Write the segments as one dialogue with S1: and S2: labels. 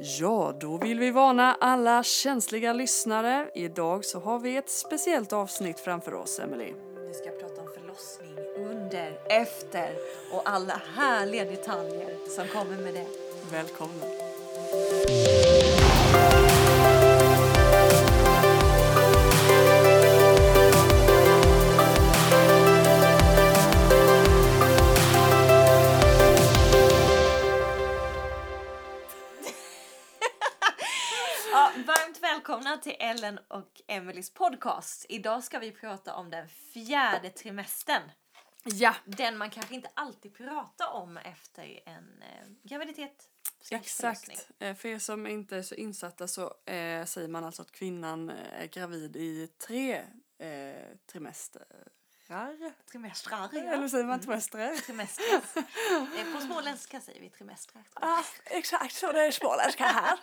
S1: Ja, då vill vi varna alla känsliga lyssnare. Idag så har vi ett speciellt avsnitt framför oss, Emily.
S2: Vi ska prata om förlossning, under, efter och alla härliga detaljer som kommer med det.
S1: Välkomna.
S2: Ellen och Emelies podcast. Idag ska vi prata om den fjärde trimestern.
S1: Ja,
S2: Den man kanske inte alltid pratar om efter en eh, graviditet.
S1: exakt. Eh, För er som inte är så insatta så eh, säger man alltså att kvinnan eh, är gravid i tre eh, trimestrar.
S2: Trimestrar, ja.
S1: Eller säger man trimestrar?
S2: Trimestrar. Eh, På småländska säger vi trimestrar.
S1: Ah, exakt så det är småländska här.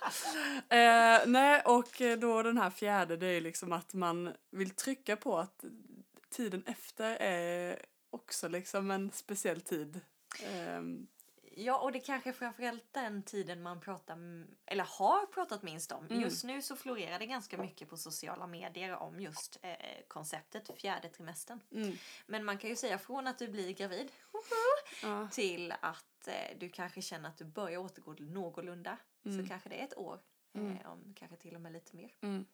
S1: eh, nej, och då den här fjärde det är liksom att man vill trycka på att tiden efter är också liksom en speciell tid. Ehm,
S2: Ja, och det kanske framförallt den tiden man pratar, eller har pratat minst om.
S1: Mm.
S2: Just nu så florerar det ganska mycket på sociala medier om just eh, konceptet fjärde trimestern.
S1: mm,
S2: Men man kan ju säga från att du blir gravid
S1: ja,
S2: till att eh, du kanske känner att du börjar återgå någorlunda.
S1: Mm.
S2: Så kanske det är ett år,
S1: Mm.
S2: eh, om kanske till och med lite mer.
S1: mm.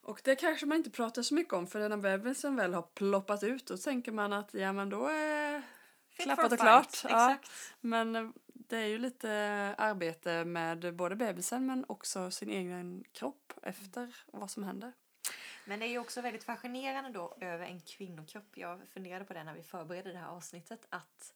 S1: Och det kanske man inte pratar så mycket om för när bebisen väl har ploppat ut då tänker man att ja men då är
S2: Fit
S1: klappat och klart. Ja. Men eh, det är ju lite arbete med både bebisen men också sin egen kropp efter vad som händer.
S2: Men det är ju också väldigt fascinerande då över en kvinnokropp. Jag funderade på det när vi förberedde det här avsnittet. Att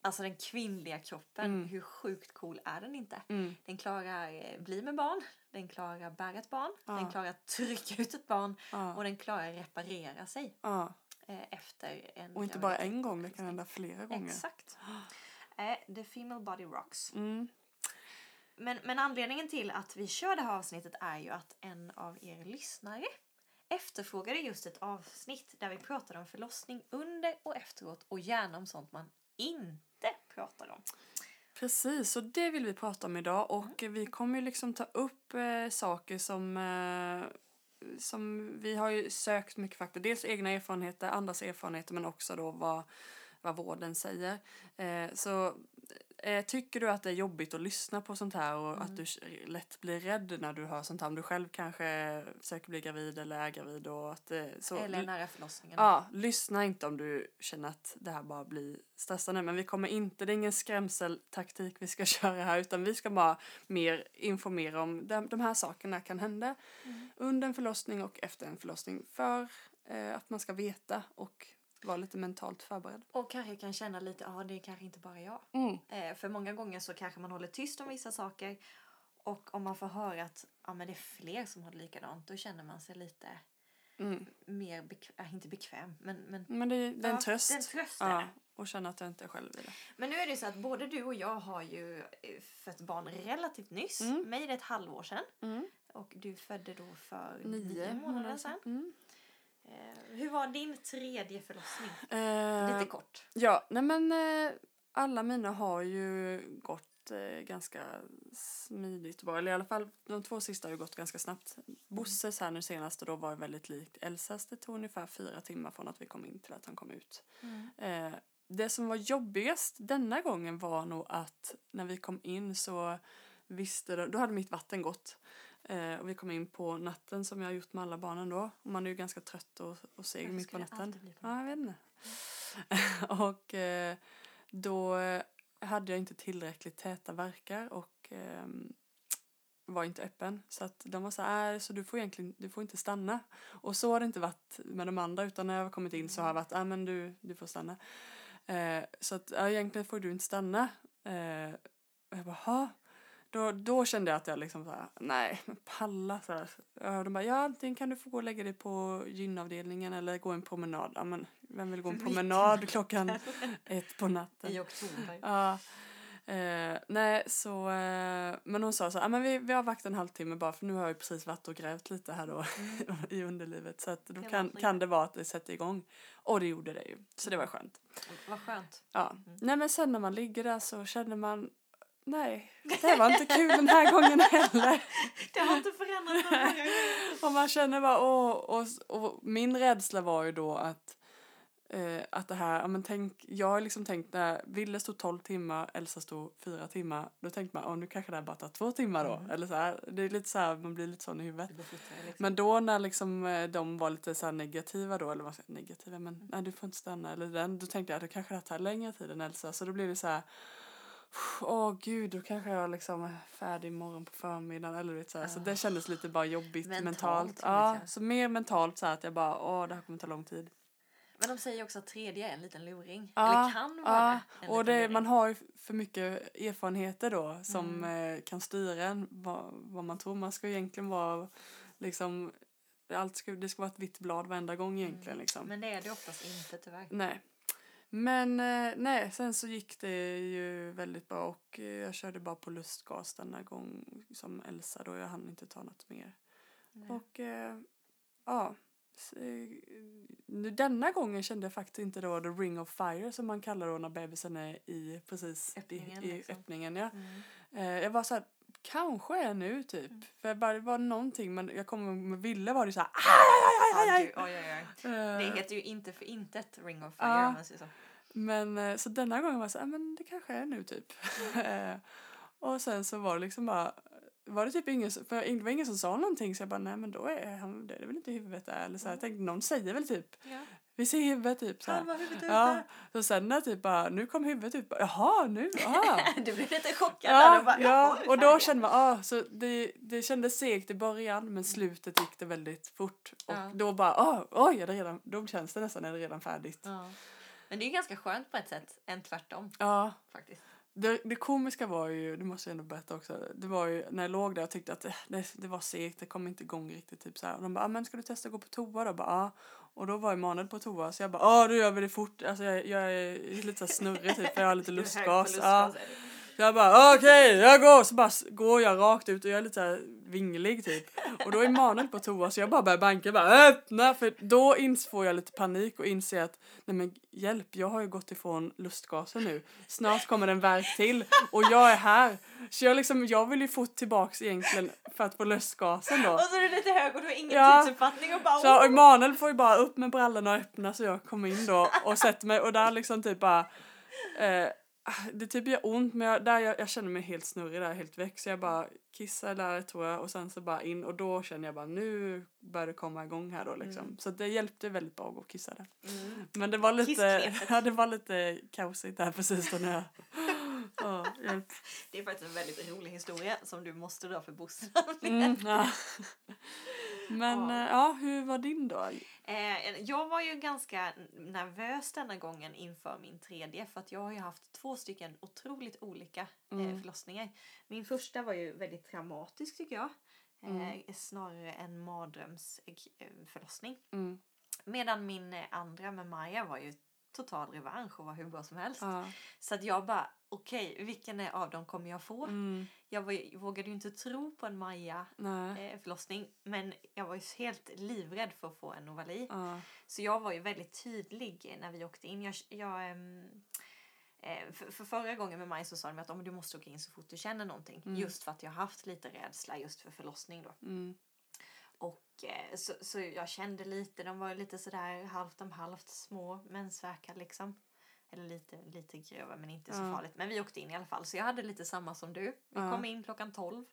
S2: Alltså den kvinnliga kroppen,
S1: Mm.
S2: hur sjukt cool är den inte?
S1: Mm.
S2: Den klarar eh, bli med barn, den klarar bära ett barn,
S1: Ja.
S2: den klarar trycka ut ett barn
S1: Ja,
S2: och den klarar reparera sig
S1: ja.
S2: Eh, efter en
S1: Och inte bara en gång, det kan hända flera gånger.
S2: Exakt. Eh, the female body rocks.
S1: Mm.
S2: Men, men anledningen till att vi kör det här avsnittet är ju att en av er lyssnare efterfrågade just ett avsnitt där vi pratade om förlossning under och efteråt och gärna om sånt man inte pratar om.
S1: Precis, och det vill vi prata om idag och vi kommer ju liksom ta upp eh, saker som eh, som vi har ju sökt mycket fakta. Dels egna erfarenheter, andras erfarenheter men också då vad, vad vården säger. Eh, så eh, tycker du att det är jobbigt att lyssna på sånt här och att du lätt blir rädd när du hör sånt här, om du själv kanske söker bli gravid eller är gravid och att eh, så
S2: Eller nära förlossningen.
S1: Ja, lyssna inte om du känner att det här bara blir stressande. Men vi kommer inte, det är ingen skrämseltaktik vi ska köra här utan vi ska bara mer informera om de, de här sakerna kan hända
S2: Mm.
S1: under en förlossning och efter en förlossning för eh, att man ska veta och vara lite mentalt förberedd.
S2: Och kanske kan känna lite, ja det är kanske inte bara jag.
S1: Mm.
S2: Eh, för många gånger så kanske man håller tyst om vissa saker. Och om man får höra att ja, men det är fler som har det likadant, då känner man sig lite
S1: Mm.
S2: mer, bekv- äh, inte bekväm, men, men
S1: Men det, det är en
S2: Ja,
S1: tröst.
S2: det är en tröst, är
S1: ja, och känna att jag inte är själv i det.
S2: Men nu är det så att både du och jag har ju eh, fött barn relativt nyss.
S1: Mm.
S2: Mig är det ett halvår sedan.
S1: Mm.
S2: Och du födde då för
S1: Nio månader sedan. Mm.
S2: Eh, hur var din tredje förlossning?
S1: Eh,
S2: Lite kort.
S1: Ja, nej men eh, alla mina har ju gått eh, ganska smidigt bra. Eller i alla fall de två sista har ju gått ganska snabbt. Bosses här nu senast och då var väldigt likt Elsas. Det tog ungefär fyra timmar från att vi kom in till att han kom ut. Eh, det som var jobbigast denna gången var nog att när vi kom in så visste de, då hade mitt vatten gått. Eh, och vi kom in på natten som jag har gjort med alla barnen då. Och man är ju ganska trött och, och seg mitt på natten.
S2: på
S1: Ja, jag vet inte. och eh, då eh, hade jag inte tillräckligt täta verkar och ehm, var inte öppen. Så att de var så här, "Äh, så du får egentligen du får inte stanna. Och så har det inte varit med de andra utan när jag har kommit in så har jag varit, ja men du, du får stanna. Eh, så att ja, egentligen får du inte stanna. Eh, och jag bara, "Ha?" Då, då kände jag att jag liksom så här, nej, palla så här. Och de bara, ja antingen kan du få gå och lägga dig på gynavdelningen eller gå en promenad. Ja men vem vill gå en promenad klockan ett på natten?
S2: I oktober.
S1: Ja. Eh, nej, så... Eh, men hon sa så här, men vi, vi avvaktar en halvtimme bara för nu har jag precis varit och grävt lite här då i underlivet. Så att då
S2: Det
S1: kan, kan det vara att det sätter igång. Och det gjorde det ju. Så det var skönt.
S2: Vad skönt.
S1: Ja. Nej men sen när man ligger där så känner man nej, det var inte kul den här gången heller.
S2: Det har inte förändrats gång.
S1: Och man känner bara, åh, och, och min rädsla var ju då att Eh, att det här, ja men tänk, jag har liksom tänkt när Ville stod 12 timmar, Elsa stod 4 timmar, då tänkte man, åh nu kanske det här bara tar 2 timmar då.
S2: Mm.
S1: Eller så här, det är lite så här, man blir lite sån i huvudet.
S2: Liksom.
S1: Men då när liksom eh, de var lite så här negativa då, eller vad negativa, men nej du får inte stanna, eller den, då tänkte jag att det kanske det tar längre tid än Elsa, så då blir det så här, åh gud, då kanske jag liksom är färdig imorgon på förmiddagen, eller vet så här. Så
S2: Ah.
S1: det kändes lite bara jobbigt
S2: Mentalt,
S1: mentalt. Ja,
S2: ja.
S1: så mer mentalt så att jag bara, åh det här kommer ta lång tid.
S2: Men de säger också att tredje är en liten luring.
S1: Ja,
S2: Eller kan vara
S1: Ja, och det, man har ju för mycket erfarenheter då som
S2: Mm.
S1: eh, kan styra en vad, vad man tror. Man ska egentligen vara liksom, allt ska, det ska vara ett vitt blad varenda gång egentligen
S2: Mm.
S1: liksom.
S2: Men det är det oftast inte tyvärr.
S1: Nej. Men eh, nej, sen så gick det ju väldigt bra och eh, jag körde bara på lustgas denna gång som Elsa då. Jag hann inte ta något mer.
S2: Nej.
S1: Och eh, ja, eh, nu denna gången kände jag faktiskt inte då the ring of fire som man kallar då när bebisen är i precis
S2: Öppningen,
S1: i, i
S2: liksom.
S1: öppningen. Ja.
S2: Mm.
S1: Eh, jag var så här, kanske är nu typ. För jag bara, det var någonting men jag kommer med Ville var det så här, aj, aj, aj, aj,
S2: oj.
S1: aj.
S2: Det
S1: Eh,
S2: heter ju inte för intet Ring of Fire
S1: Ja.
S2: om man säger så.
S1: Men eh, så denna gången var jag så här, men det kanske är nu typ. Eh, och sen så var det liksom bara, var det typ ingen, för det var ingen som sa någonting så jag bara, nej men då är han, det är väl inte huvudet där. Eller så här, jag tänkte, någon säger väl typ,
S2: Ja.
S1: Vi ser huvudet typ så här.
S2: Huvudet
S1: Ja, så sen när typ bara, nu kom huvudet ut, bara, jaha nu, ah.
S2: Du blev lite chockad där
S1: Ja,
S2: och bara,
S1: ja,
S2: "Jaha,
S1: och då
S2: färdig."
S1: kände man, ah, så det, det kändes segt i början men slutet gick det väldigt fort. Och
S2: Ja.
S1: då bara, ah, oj, är det redan, då känns det nästan är det redan färdigt.
S2: Ja. Men det är ju ganska skönt på ett sätt, än tvärtom
S1: Ja,
S2: faktiskt.
S1: det, det komiska var ju, det måste jag ändå berätta också, det var ju när jag låg där och tyckte att eh, det, det var segt, det kom inte igång riktigt typ så här. Och de bara, ah, men ska du testa att gå på toa då? Bara, ah. Och då var Emanuel på toa så jag bara, ah då gör vi det fort. Alltså jag, jag är lite så snurrig typ för jag har lite lustgas, Ja. Jag bara okej, jag går. Så bara går jag rakt ut och jag är lite så vinglig typ. Och då är Emanuel på toa så jag bara börjar banka bara öppna. För då får jag lite panik och inser att nej men hjälp, jag har ju gått ifrån lustgasen nu. Snart kommer en verk till och jag är här. Så jag liksom, jag vill ju fort tillbaks egentligen för att få lustgasen då.
S2: Och så är du lite hög och du har ingen
S1: Ja.
S2: tidsuppfattning och bara
S1: Så. Emanuel får ju bara upp med brallorna och öppna så jag kommer in då och sätter mig och där liksom typ bara eh, det typ gör ont men jag, där jag, jag känner mig helt snurrig där, helt väck så jag bara kissar där tror jag och sen så bara in och då känner jag bara nu börjar det komma igång här då liksom.
S2: Mm.
S1: Så det hjälpte väldigt bra att gå och kissa där.
S2: Mm.
S1: Men det var lite, ja, det var lite kaosigt där precis då när jag, ja, hjälp.
S2: Det är faktiskt en väldigt rolig historia som du måste dra för Bosse.
S1: Mm, ja. Men
S2: Ja.
S1: eh, ja, hur var din då?
S2: Eh, jag var ju ganska nervös denna gången inför min tredje för att jag har ju haft två stycken otroligt olika eh,
S1: Mm.
S2: förlossningar. Min första var ju väldigt traumatisk tycker jag. Eh,
S1: Mm.
S2: Snarare en mardrömsförlossning.
S1: Mm,
S2: Medan min andra med Maja var ju total revansch och var hur bra som helst.
S1: ja,
S2: Så att jag bara, okej, vilken är av dem kommer jag få?
S1: mm,
S2: Jag var, ju- vågade ju inte tro på en Maja
S1: nej.
S2: eh, förlossning men jag var ju helt livrädd för att få en ovali.
S1: Ja.
S2: Så jag var ju väldigt tydlig när vi åkte in. Jag, jag, ehm, eh, för, för förra gången med mig så sa de att "Ja, men du måste åka in så fort du känner någonting.
S1: Mm.
S2: Just för att jag haft lite rädsla just för förlossning då.
S1: Mm.
S2: Så, så jag kände lite, de var lite sådär halvt om halvt små mensvärkar liksom. Eller lite, lite grövre men inte så
S1: Ja.
S2: farligt. Men vi åkte in i alla fall. Så jag hade lite samma som du. Vi
S1: Ja.
S2: kom in klockan 12.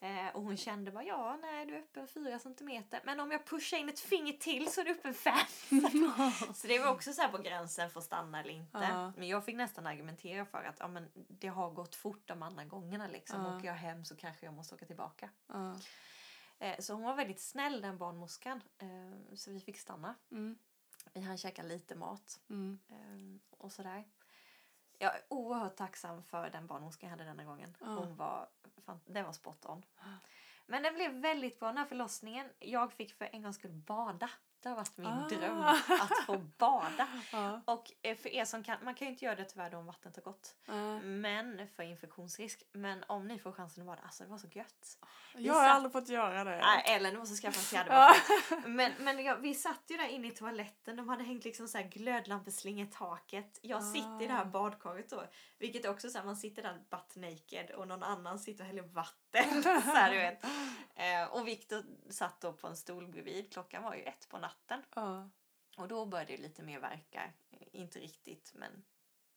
S2: Eh, och hon kände bara, ja nej du är öppen 4 centimeter. Men om jag pushar in ett finger till så är du öppen 5. så det var också så här på gränsen för att stanna eller inte.
S1: Ja.
S2: Men jag fick nästan argumentera för att ja, men det har gått fort de andra gångerna liksom. Åker jag hem så kanske jag måste åka tillbaka. Eh, Så hon var väldigt snäll den barnmorskan. eh, Så vi fick stanna.
S1: Mm.
S2: Vi hann käka lite mat
S1: Mm.
S2: eh, och sådär. Jag är oerhört tacksam för den barnmorskan jag hade denna gången.
S1: Ja.
S2: Hon var, det var spot on. Men den blev väldigt bra den här förlossningen. Jag fick för en gångs skull bada. alltid har varit min
S1: Ah.
S2: dröm att få bada.
S1: Ja.
S2: Och för er som kan, man kan ju inte göra det tyvärr då om vattnet har gått.
S1: Ja.
S2: Men för infektionsrisk. Men om ni får chansen att bada, alltså det var så gött.
S1: Jag har
S2: satt-
S1: aldrig fått göra det.
S2: Nej, Ellen måste skaffa en fjärde
S1: Ja.
S2: Men, men jag, vi satt ju där inne i toaletten. De hade hängt liksom så här glödlampeslinga i taket. Jag sitter i det här
S1: Ah.
S2: badkaret då. Vilket också så här, man sitter där butt naked och någon annan sitter och häller vatten. så här, du vet. Eh, och Viktor satt då på en stol bredvid. Klockan var ju ett på natten.
S1: Ja.
S2: Och då började det lite mer verka. Inte riktigt men,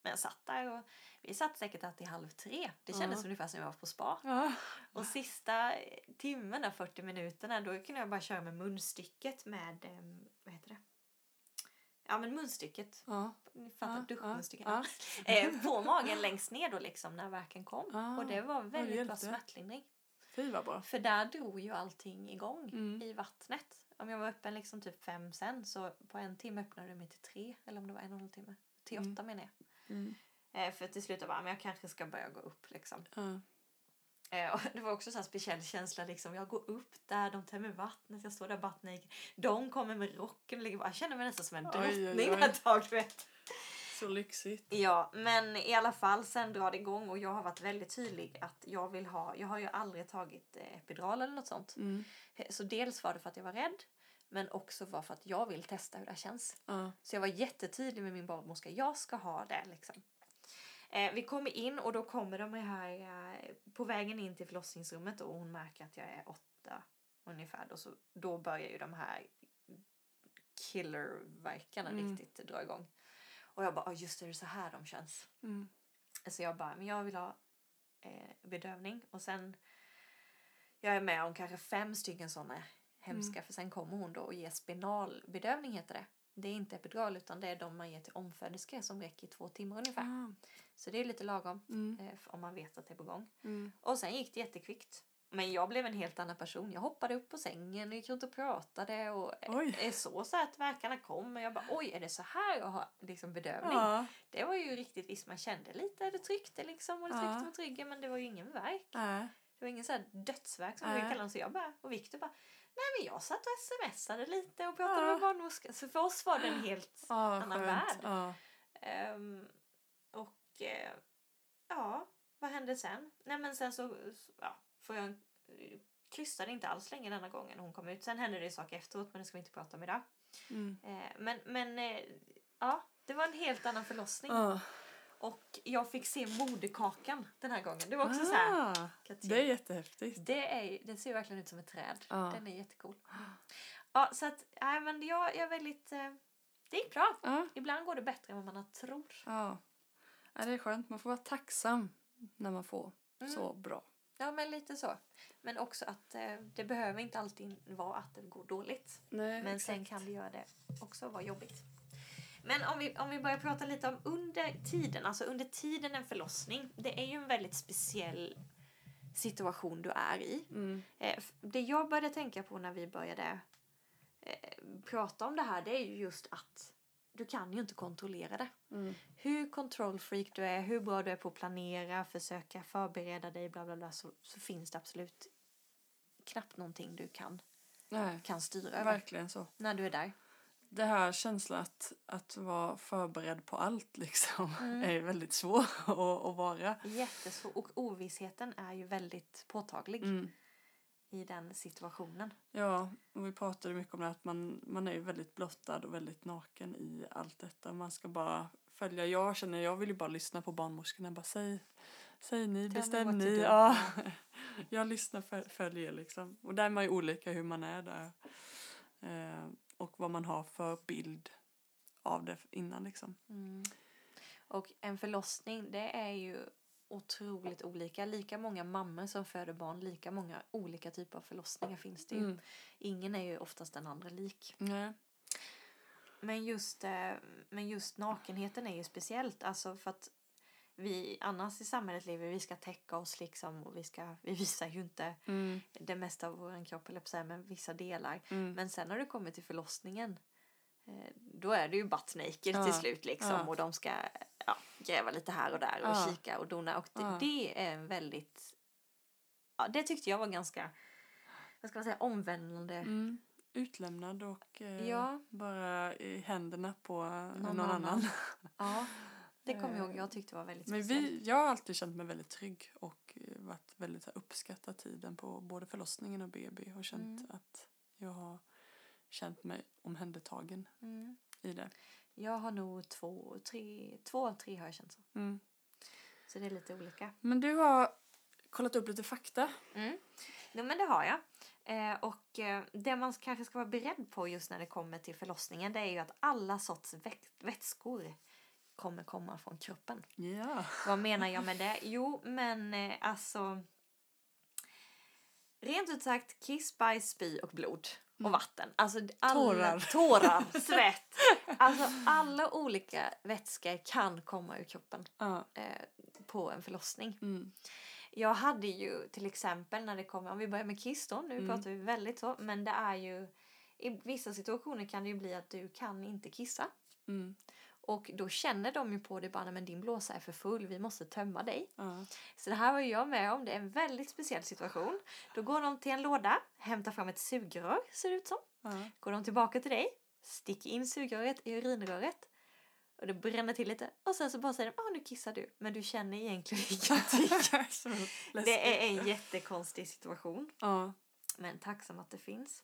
S2: men jag satt där och vi satt säkert där till halv tre. Det kändes
S1: Ja.
S2: ungefär som jag var på spa.
S1: Ja.
S2: Och sista eh, timmen, där 40 minuterna, då kunde jag bara köra med munstycket med, eh, vad heter det? Ja men munstycket,
S1: Ja.
S2: ni fattar,
S1: Ja,
S2: duschmunstycket.
S1: ja.
S2: Eh, på magen längst ner då liksom när verken kom.
S1: Ah,
S2: och det var väldigt bra smärtlindring.
S1: Fy vad bra.
S2: För där drog ju allting igång
S1: Mm.
S2: i vattnet. Om jag var öppen liksom typ fem sen så på en timme öppnade det mig till tre. Eller om det var en och en halv timme. Till
S1: Mm.
S2: åtta menar jag.
S1: Mm.
S2: Eh, för till slut jag bara, men jag kanske ska börja gå upp liksom.
S1: Ja.
S2: Eh, och det var också så här speciell känsla liksom. Jag går upp där, de tömmer vattnet, jag står där butt naked. De kommer med rocken och ligger bara, jag känner mig nästan som en drottning ett tag. Vet.
S1: Så lyxigt.
S2: Ja, men i alla fall sen drar det igång och jag har varit väldigt tydlig att jag vill ha, jag har ju aldrig tagit eh, epidural eller något sånt.
S1: Mm.
S2: Eh, Så dels var det för att jag var rädd men också var för att jag vill testa hur det känns.
S1: Ja.
S2: Så jag var jättetydlig med min barnmorska, jag ska ha det liksom. Eh, vi kommer in och då kommer de här eh, på vägen in till förlossningsrummet och hon märker att jag är åtta ungefär. Då, så, då börjar ju de här killerverkarna
S1: Mm.
S2: riktigt dra igång. Och jag bara, "Ja, just det, det är så här de känns.
S1: Mm.
S2: Så jag bara, men jag vill ha eh, bedövning. Och sen, jag är med om kanske fem stycken sådana hemska. För sen kommer hon då och ger spinalbedövning heter det. Det är inte epidural utan det är de man ger till omföderskor som räcker i två timmar ungefär.
S1: Ah.
S2: Så det är lite lagom
S1: Mm.
S2: eh, om man vet att det är på gång.
S1: Mm.
S2: Och sen gick det jättekvickt. Men jag blev en helt annan person. Jag hoppade upp på sängen och gick runt och pratade. Och
S1: Oj.
S2: är så så att verkarna kom. Och jag bara, oj, är det så här jag har liksom bedövning?
S1: Ja.
S2: Det var ju riktigt visst, man kände lite, det tryckte liksom och det tryckte
S1: Ja.
S2: mot ryggen men det var ju ingen värk.
S1: Nej.
S2: Det var ingen så här dödsvärk som vi kallar den. Så jag bara, och Victor bara, nej men jag satt och smsade lite och pratade
S1: Ja.
S2: med barnmorskan. Så för oss var det en helt
S1: Ja,
S2: annan
S1: skönt.
S2: värld.
S1: Ja.
S2: Ehm, och eh, ja, vad hände sen? Nej men sen så, så- ja, får jag en, krystade inte alls länge denna gången hon kom ut. Sen hände det saker efteråt men det ska vi inte prata om idag.
S1: Mm.
S2: Eh, men men eh, ja, det var en helt annan förlossning. Och jag fick se moderkakan den här gången. Det var också så här.
S1: Ah,
S2: Katrin.
S1: det är jättehäftigt.
S2: Det, är, det ser verkligen ut som ett träd.
S1: Ja.
S2: Den är jättecool. Ja, så att, nej men jag, jag är väldigt... Eh, det gick bra.
S1: Ja.
S2: Ibland går det bättre än vad man tror.
S1: Ja. ja, det är skönt. Man får vara tacksam när man får
S2: Mm.
S1: så bra.
S2: Ja, men lite så. Men också att eh, det behöver inte alltid vara att det går dåligt.
S1: Nej,
S2: Men sen kan det göra det också vara jobbigt. Men om vi, om vi börjar prata lite om under tiden, alltså under tiden en förlossning. Det är ju en väldigt speciell situation du är i.
S1: Mm.
S2: Eh, det jag började tänka på när vi började eh, prata om det här det är ju just att du kan ju inte kontrollera det.
S1: Mm.
S2: Hur control freak du är, hur bra du är på att planera, försöka förbereda dig, bla bla bla, så, så finns det absolut knappt någonting du kan,
S1: Nej,
S2: kan styra över
S1: verkligen så.
S2: när du är där.
S1: Det här känslan att, att vara förberedd på allt liksom
S2: Mm.
S1: är väldigt svår att, att vara.
S2: Jättesvårt. Och ovissheten är ju väldigt påtaglig
S1: Mm.
S2: i den situationen.
S1: Ja, och vi pratade mycket om det att man, man är ju väldigt blottad och väldigt naken i allt detta. Man ska bara följa. Jag känner, jag vill ju bara lyssna på barnmorskorna. Bara säg, säg ni, bestäm ni. Ja. Jag lyssnar, föl- följer liksom. Och där är man ju olika hur man är där. Eh, och vad man har för bild av det innan liksom.
S2: Mm. Och en förlossning, det är ju otroligt olika. Lika många mammor som föder barn, lika många olika typer av förlossningar finns det ju.
S1: Mm.
S2: Ingen är ju oftast den andra lik.
S1: Nej.
S2: Men just, eh, men just nakenheten är ju speciellt. Alltså för att vi annars i samhället lever, vi ska täcka oss liksom och vi, ska, vi visar ju inte
S1: Mm.
S2: det mesta av vår kropp, eller på sig, men vissa delar.
S1: Mm.
S2: Men sen när du kommer till förlossningen eh, då är det ju butt naked
S1: Ja,
S2: till slut liksom
S1: ja.
S2: och de ska ja, gräva lite här och där och
S1: Ja.
S2: kika och dona och det, det är en väldigt ja, det tyckte jag var ganska vad ska man säga omvändande
S1: Mm. utlämnad och eh, bara i händerna på någon,
S2: Någon
S1: annan.
S2: annan. Ja, det kommer jag ihåg. Jag tyckte det var väldigt
S1: Men
S2: speciellt.
S1: vi, jag har alltid känt mig väldigt trygg och eh, varit väldigt här, uppskattat tiden på både förlossningen och BB och känt
S2: Mm.
S1: att jag har känt mig omhändertagen
S2: Mm.
S1: i det.
S2: Jag har nog två, tre, två av tre har jag känt så.
S1: Mm.
S2: Så det är lite olika.
S1: Men du har kollat upp lite fakta.
S2: Mm. Jo, men det har jag. Eh, och eh, det man kanske ska vara beredd på just när det kommer till förlossningen det är ju att alla sorts väx- vätskor kommer komma från kroppen.
S1: Ja.
S2: Vad menar jag med det? Jo, men eh, alltså... Rent ut sagt, kiss, bajs, spy och blod. Och vatten. Alltså alla,
S1: Tårar.
S2: Tårar, svett. Alltså alla olika vätskor kan komma ur kroppen
S1: ja.
S2: eh, på en förlossning.
S1: Mm.
S2: Jag hade ju till exempel när det kommer, om vi börjar med kiss då, nu
S1: Mm.
S2: pratar vi väldigt så, men det är ju i vissa situationer kan det ju bli att du kan inte kissa.
S1: Mm.
S2: Och då känner de ju på dig bara, "Nej, men din blåsa är för full, vi måste tömma dig.
S1: Ja.
S2: Så det här var jag med om, det är en väldigt speciell situation. Då går de till en låda, hämtar fram ett sugrör, ser det ut som.
S1: Ja.
S2: Går de tillbaka till dig, sticker in sugröret i urinröret. Och det bränner till lite. Och sen så bara säger de, ah nu kissar du. Men du känner egentligen ingenting. Det är en jättekonstig situation.
S1: Ja.
S2: Men tacksam att det finns.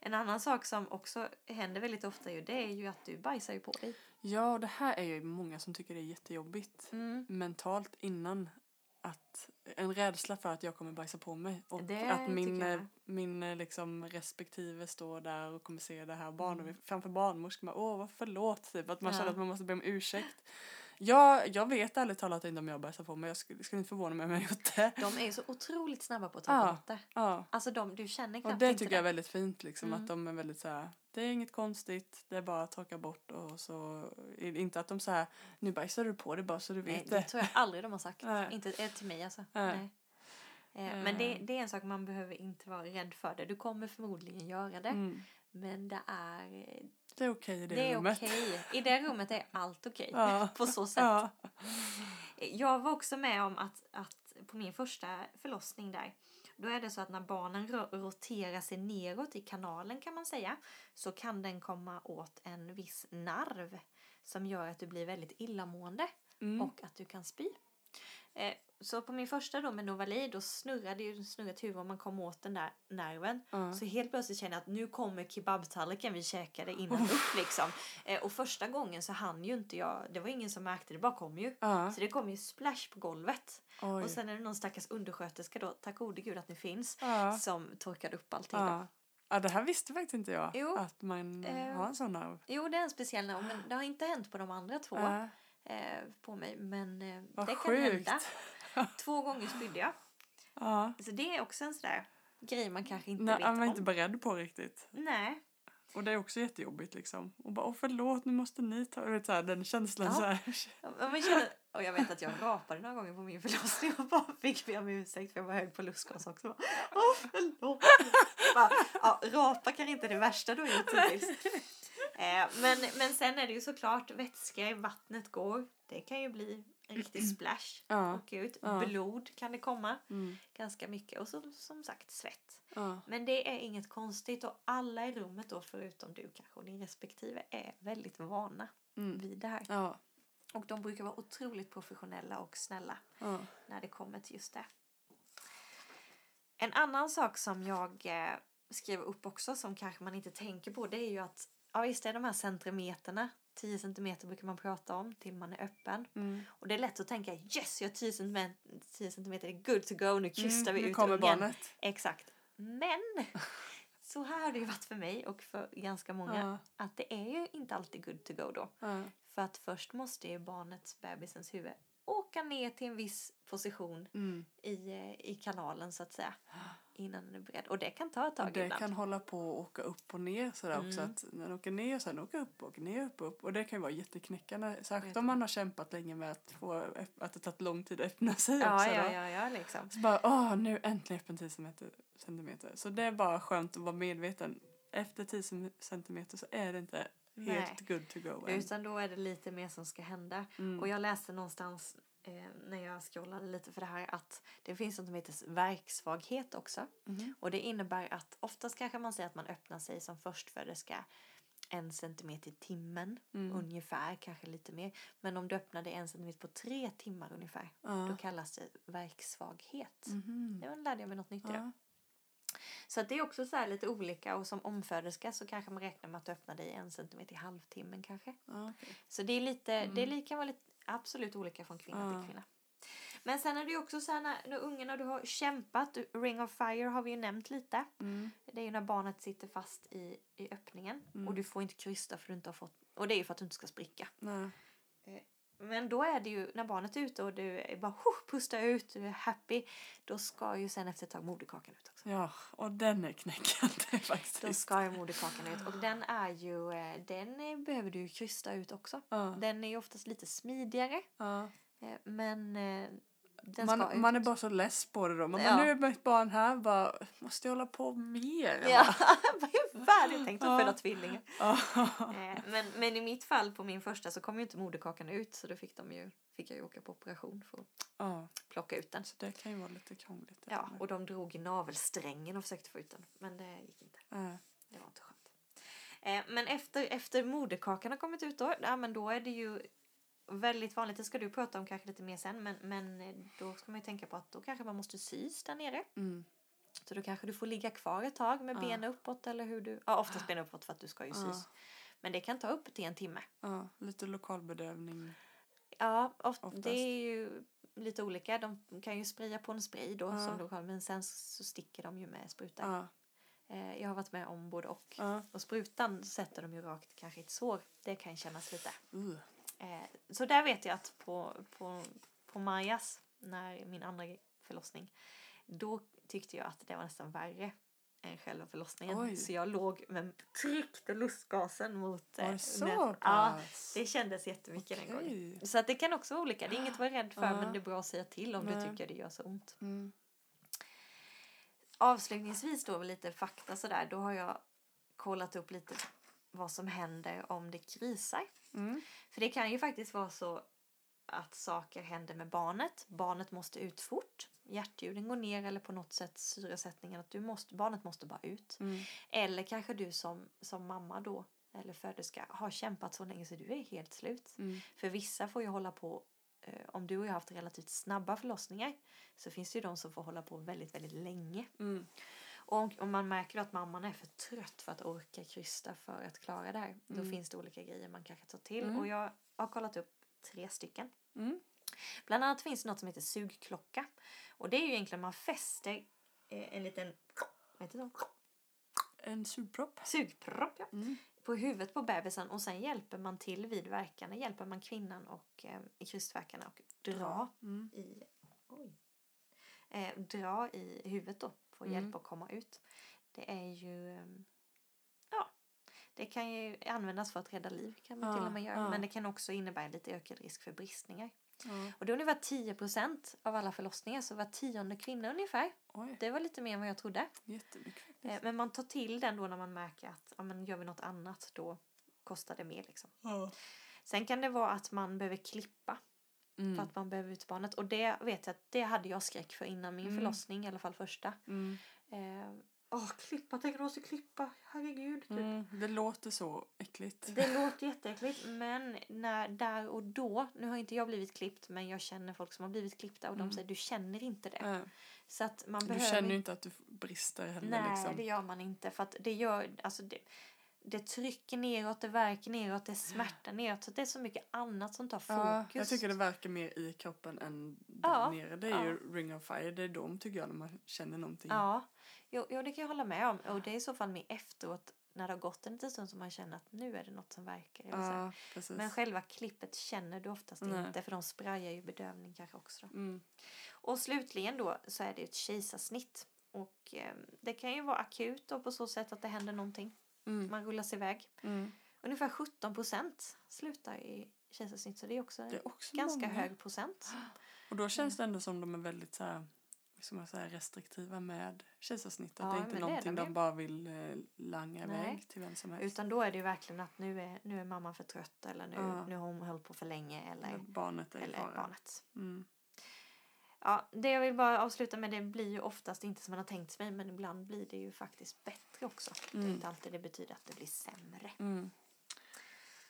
S2: En annan sak som också händer väldigt ofta ju, det är ju att du bajsar ju på dig.
S1: ja, och det här är ju många som tycker det är jättejobbigt
S2: Mm.
S1: mentalt innan. Att, en rädsla för att jag kommer bajsa på mig. Och
S2: Det
S1: att min, min liksom respektive står där och kommer se det här barnet
S2: Mm.
S1: framför barnmorskan. Åh, vad förlåt. Typ. Att man
S2: Ja.
S1: känner att man måste be om ursäkt. Jag, jag vet ärligt talat inte om jag bajsar på mig. Jag skulle, skulle inte förvåna mig om jag gjort det.
S2: De är så otroligt snabba på att ta
S1: Ja.
S2: bort det.
S1: Ja.
S2: Alltså de, du känner knappt
S1: Och det tycker jag är väldigt fint liksom
S2: Mm.
S1: att de är väldigt så här, det är inget konstigt, det är bara att torka bort och så, inte att de så här, nu bajsar du på det bara så du
S2: Nej,
S1: vet
S2: det
S1: det.
S2: tror jag aldrig de har sagt.
S1: Nej.
S2: Inte eh, till mig alltså.
S1: Nej.
S2: Nej. Eh, Men det,
S1: Eh.
S2: det är en sak man behöver inte vara rädd för. Det. Du kommer förmodligen göra det.
S1: Mm.
S2: Men det är,
S1: Det är okej i det,
S2: det är
S1: rummet.
S2: okej. I det rummet är allt okej.
S1: Ja.
S2: På så sätt.
S1: Ja.
S2: Jag var också med om att, att på min första förlossning där. Då är det så att när barnen ro- roterar sig neråt i kanalen kan man säga. Så kan den komma åt en viss nerv. Som gör att du blir väldigt illamående.
S1: Mm.
S2: och att du kan spy. Eh, så på min första då med Novali då snurrade ju snurrat huvud och man kom åt den där nerven.
S1: Ja.
S2: Så helt plötsligt kände jag att nu kommer kebabtallriken vi käkade innan upp liksom. Eh, och första gången så hann ju inte jag, det var ingen som märkte, det bara kom ju.
S1: Ja.
S2: Så det kom ju splash på golvet.
S1: Oj.
S2: Och sen är det någon stackars undersköterska då, tack gode gud att ni finns,
S1: ja.
S2: som torkade upp allting. då.
S1: Ja. det här visste faktiskt inte jag.
S2: Jo.
S1: Att man
S2: Eh.
S1: har en sån nerv.
S2: Jo, det är en speciell nerv, men det har inte hänt på de andra två
S1: Ja.
S2: Eh, på mig. Men eh,
S1: Vad
S2: det kan
S1: sjukt.
S2: hända. Två gånger spydde jag.
S1: Ja.
S2: Så det är också en sån där grej man kanske inte
S1: Nej,
S2: vet
S1: man är
S2: om.
S1: inte beredd på riktigt.
S2: Nej.
S1: Och det är också jättejobbigt liksom. Och bara, åh förlåt, nu måste ni ta... Vet, så här, den känslan
S2: Ja.
S1: så här.
S2: Ja, Man känner, och jag vet att jag rapade några gånger på min förlossning och bara fick be om ursäkt för jag var hög på lustgas också. Bara, Åh förlåt. Bara, ja, rapa kan inte det värsta du har gjort hittills. Eh, men, men sen är det ju såklart vätska i vattnet går. Det kan ju bli en riktig splash.
S1: Ja.
S2: Åka ut.
S1: Ja.
S2: Blod kan det komma
S1: Mm.
S2: ganska mycket. Och så, som sagt svett.
S1: Ja.
S2: Men det är inget konstigt och alla i rummet då förutom du kanske och din respektive är väldigt vana
S1: Mm.
S2: vid det här.
S1: Ja.
S2: Och de brukar vara otroligt professionella och snälla
S1: Ja.
S2: när det kommer till just det. En annan sak som jag eh, skrev upp också som kanske man inte tänker på det är ju att ja visst är de här centimeterna 10 centimeter brukar man prata om till man är öppen.
S1: Mm.
S2: Och det är lätt att tänka yes jag har 10 centimeter, 10 centimeter är good to go nu krystar vi
S1: Mm, nu
S2: ut
S1: kommer
S2: ungen.
S1: barnet.
S2: Exakt. Men så här har det ju varit för mig och för ganska många.
S1: Ja.
S2: Att det är ju inte alltid good to go då.
S1: Ja.
S2: För att först måste ju barnets, bebisens huvud åka ner till en viss position
S1: Mm.
S2: i, eh, i kanalen så att säga. Innan den är beredd. Och det kan ta ett tag
S1: det
S2: ibland.
S1: kan hålla på och åka upp och ner sådär också.
S2: Mm.
S1: Att när den åker ner och sen åker upp och ner upp och upp. Och det kan ju vara jätteknäckande. Särskilt om man har kämpat länge med att få att det tagit lång tid att öppna sig
S2: Ja,
S1: också.
S2: ja,
S1: då.
S2: ja, ja, liksom.
S1: Så bara, åh, nu äntligen öppen 10 centimeter. Så det är bara skönt att vara medveten. Efter 10 centimeter så är det inte. Helt good to go än.
S2: Utan då är det lite mer som ska hända.
S1: Mm.
S2: Och jag läste någonstans eh, när jag scrollade lite för det här att det finns något som heter verksvaghet också.
S1: Mhm.
S2: Och det innebär att oftast kanske man säger att man öppnar sig som förstföderska en centimeter i timmen
S1: Mm.
S2: ungefär, kanske lite mer. Men om du öppnar dig en centimeter på tre timmar ungefär,
S1: Ja.
S2: då kallas det verksvaghet.
S1: Mhm.
S2: Det lärde jag mig något nytt idag. Så att det är också så här lite olika och som omföderska så kanske man räknar med att du öppnar dig en centimeter i halvtimmen kanske.
S1: Okej.
S2: Så det är lite, det
S1: Mm.
S2: kan vara lite, absolut olika från kvinna
S1: Ja.
S2: till kvinna. Men sen är det ju också så här när, när ungarna du har kämpat, Ring of Fire har vi ju nämnt lite.
S1: Mm.
S2: Det är ju när barnet sitter fast i, i öppningen
S1: Mm.
S2: och du får inte krysta för du inte har fått, och det är ju för att du inte ska spricka.
S1: Nej.
S2: Men då är det ju när barnet är ute och du är bara huh, pustar ut, du är happy. Då ska ju sen efter ett tag moderkakan ut också.
S1: Ja, och den är knäckande faktiskt.
S2: Då ska ju moderkakan ut och den är ju, eh, den eh, behöver du ju krysta ut också.
S1: Ja.
S2: Den är ju oftast lite smidigare.
S1: Ja.
S2: eh, Men den ska
S1: Man,
S2: ut.
S1: man är bara så less på det då. Man
S2: Ja.
S1: nu är mitt barn här, bara, måste jag hålla på mer?
S2: Ja, vad är färdigt tänkt att föda tvillingar. Eh, Men, men i mitt fall på min första så kom ju inte moderkakan ut så då fick, de ju, fick jag ju åka på operation för att
S1: ja,
S2: plocka ut den.
S1: så det kan ju vara lite krångligt.
S2: Ja, och de drog i navelsträngen och försökte få ut den. Men det gick inte.
S1: Ja.
S2: Det var inte skönt. Eh, Men efter, efter moderkakan har kommit ut då, ja, men då är det ju väldigt vanligt, det ska du prata om kanske lite mer sen, men, men eh, då ska man ju tänka på att då kanske man måste sys där nere.
S1: Mm.
S2: Så då kanske du får ligga kvar ett tag med
S1: Ja.
S2: benen uppåt eller hur du, ja oftast benen uppåt för att du ska ju
S1: Ja.
S2: sys. Men det kan ta upp till en timme.
S1: ja, lite lokalbedövning.
S2: Ja, of,
S1: Oftast.
S2: det är ju lite olika. De kan ju spraya på en spray då
S1: Ja.
S2: som lokal, men sen så sticker de ju med sprutor.
S1: Ja,
S2: Eh, Jag har varit med om både och.
S1: ja.
S2: Och sprutan sätter de ju rakt kanske i ett sår. Det kan kännas lite.
S1: Uh.
S2: Eh, Så där vet jag att på, på, på Majas, när min andra förlossning, då tyckte jag att det var nästan värre än själva förlossningen.
S1: Oj.
S2: Så jag låg med tryckte lustgasen mot...
S1: Var
S2: eh,
S1: det så
S2: med- Ja, det kändes jättemycket den gången. Så att det kan också vara olika. Det är inget att vara rädd för
S1: Ja.
S2: men det är bra att säga till om
S1: Nej.
S2: du tycker det gör så ont.
S1: Mm.
S2: Avslutningsvis då lite fakta sådär. Då har jag kollat upp lite vad som händer om det krisar.
S1: Mm.
S2: För det kan ju faktiskt vara så att saker händer med barnet. Barnet måste ut fort. Hjärtljuden går ner eller på något sätt syresättningen att du måste, barnet måste bara ut.
S1: Mm.
S2: Eller kanske du som, som mamma då eller föderska har kämpat så länge så du är helt slut.
S1: Mm.
S2: För vissa får ju hålla på, eh, om du och jag har haft relativt snabba förlossningar så finns det ju de som får hålla på väldigt, väldigt länge.
S1: Mm.
S2: Och om, om man märker att mamman är för trött för att orka krysta för att klara det här, då
S1: Mm.
S2: finns det olika grejer man kanske tar till.
S1: Mm.
S2: Och jag har kollat upp tre stycken.
S1: Mm.
S2: Bland annat finns det något som heter sugklocka. Och det är ju egentligen man fäster eh, en liten vad heter det?
S1: En sugpropp.
S2: sugpropp ja,
S1: Mm.
S2: på huvudet på bebisen och sen hjälper man till vid verkarna. Hjälper man kvinnan och eh, i krystverkarna och dra
S1: Mm.
S2: i oj, eh, dra i huvudet då för att
S1: Mm.
S2: att komma ut. Det är ju ehm, ja, det kan ju användas för att rädda liv kan man
S1: Ja,
S2: till och med göra.
S1: ja.
S2: Men det kan också innebära lite ökad risk för bristningar.
S1: Ja.
S2: Och det är ungefär 10% av alla förlossningar, så var tionde kvinna ungefär.
S1: Oj,
S2: Det var lite mer än vad jag trodde. Eh, Men man tar till den då när man märker att ja, men gör vi något annat då kostar det mer. Liksom. Sen kan det vara att man behöver klippa för
S1: Mm.
S2: att man behöver ut barnet. Och det vet jag att det hade jag skräck för innan min
S1: Mm.
S2: förlossning, i alla fall första.
S1: Mm.
S2: Eh, Åh, klippa, tänk du måste klippa, herregud. typ.
S1: Mm. Det låter så äckligt.
S2: Det låter jätteäckligt men när, där och då, nu har inte jag blivit klippt men jag känner folk som har blivit klippta och de
S1: Mm.
S2: säger du känner inte det.
S1: Ja.
S2: Så att man
S1: Du
S2: behöver
S1: känner ju inte att du brister heller.
S2: Nej,
S1: liksom.
S2: det gör man inte. För att det gör, alltså det, det trycker neråt, det verkar neråt, det smärtar neråt. Så det är så mycket annat som tar fokus.
S1: Ja, jag tycker det verkar mer i kroppen än där
S2: Ja,
S1: nere. Det är
S2: ja.
S1: ju ring of fire. Det är de tycker jag när man känner någonting.
S2: Ja, jo, jo, det kan jag hålla med om. Och det är i så fall mer efteråt när det har gått en liten stund som man känner att nu är det något som verkar.
S1: Ja.
S2: Men själva klippet känner du oftast
S1: Nej.
S2: inte för de sprayar ju bedövning kanske också.
S1: Mm.
S2: Och slutligen då så är det ett kejsarsnitt. Och eh, det kan ju vara akut då på så sätt att det händer någonting.
S1: Mm.
S2: Man rullas iväg.
S1: Mm.
S2: Ungefär 17 procent slutar i kejsarsnitt så det är också
S1: Det är också
S2: ganska
S1: många.
S2: hög procent.
S1: Och då känns det ändå som de är väldigt så här ska man säga, restriktiva med kejsarsnitt.
S2: Ja,
S1: att det är inte
S2: det är
S1: någonting
S2: de
S1: de bara vill eh, langa iväg till vem som helst.
S2: Utan då är det ju verkligen att nu är, nu är mamman för trött eller nu,
S1: Ja.
S2: nu har hon hållit på för länge eller,
S1: Eller barnet är
S2: eller barnet.
S1: Mm.
S2: Ja, det jag vill bara avsluta med det blir ju oftast inte som man har tänkt sig men ibland blir det ju faktiskt bättre också. Det är
S1: Mm.
S2: inte alltid det betyder att det blir sämre.
S1: Mm.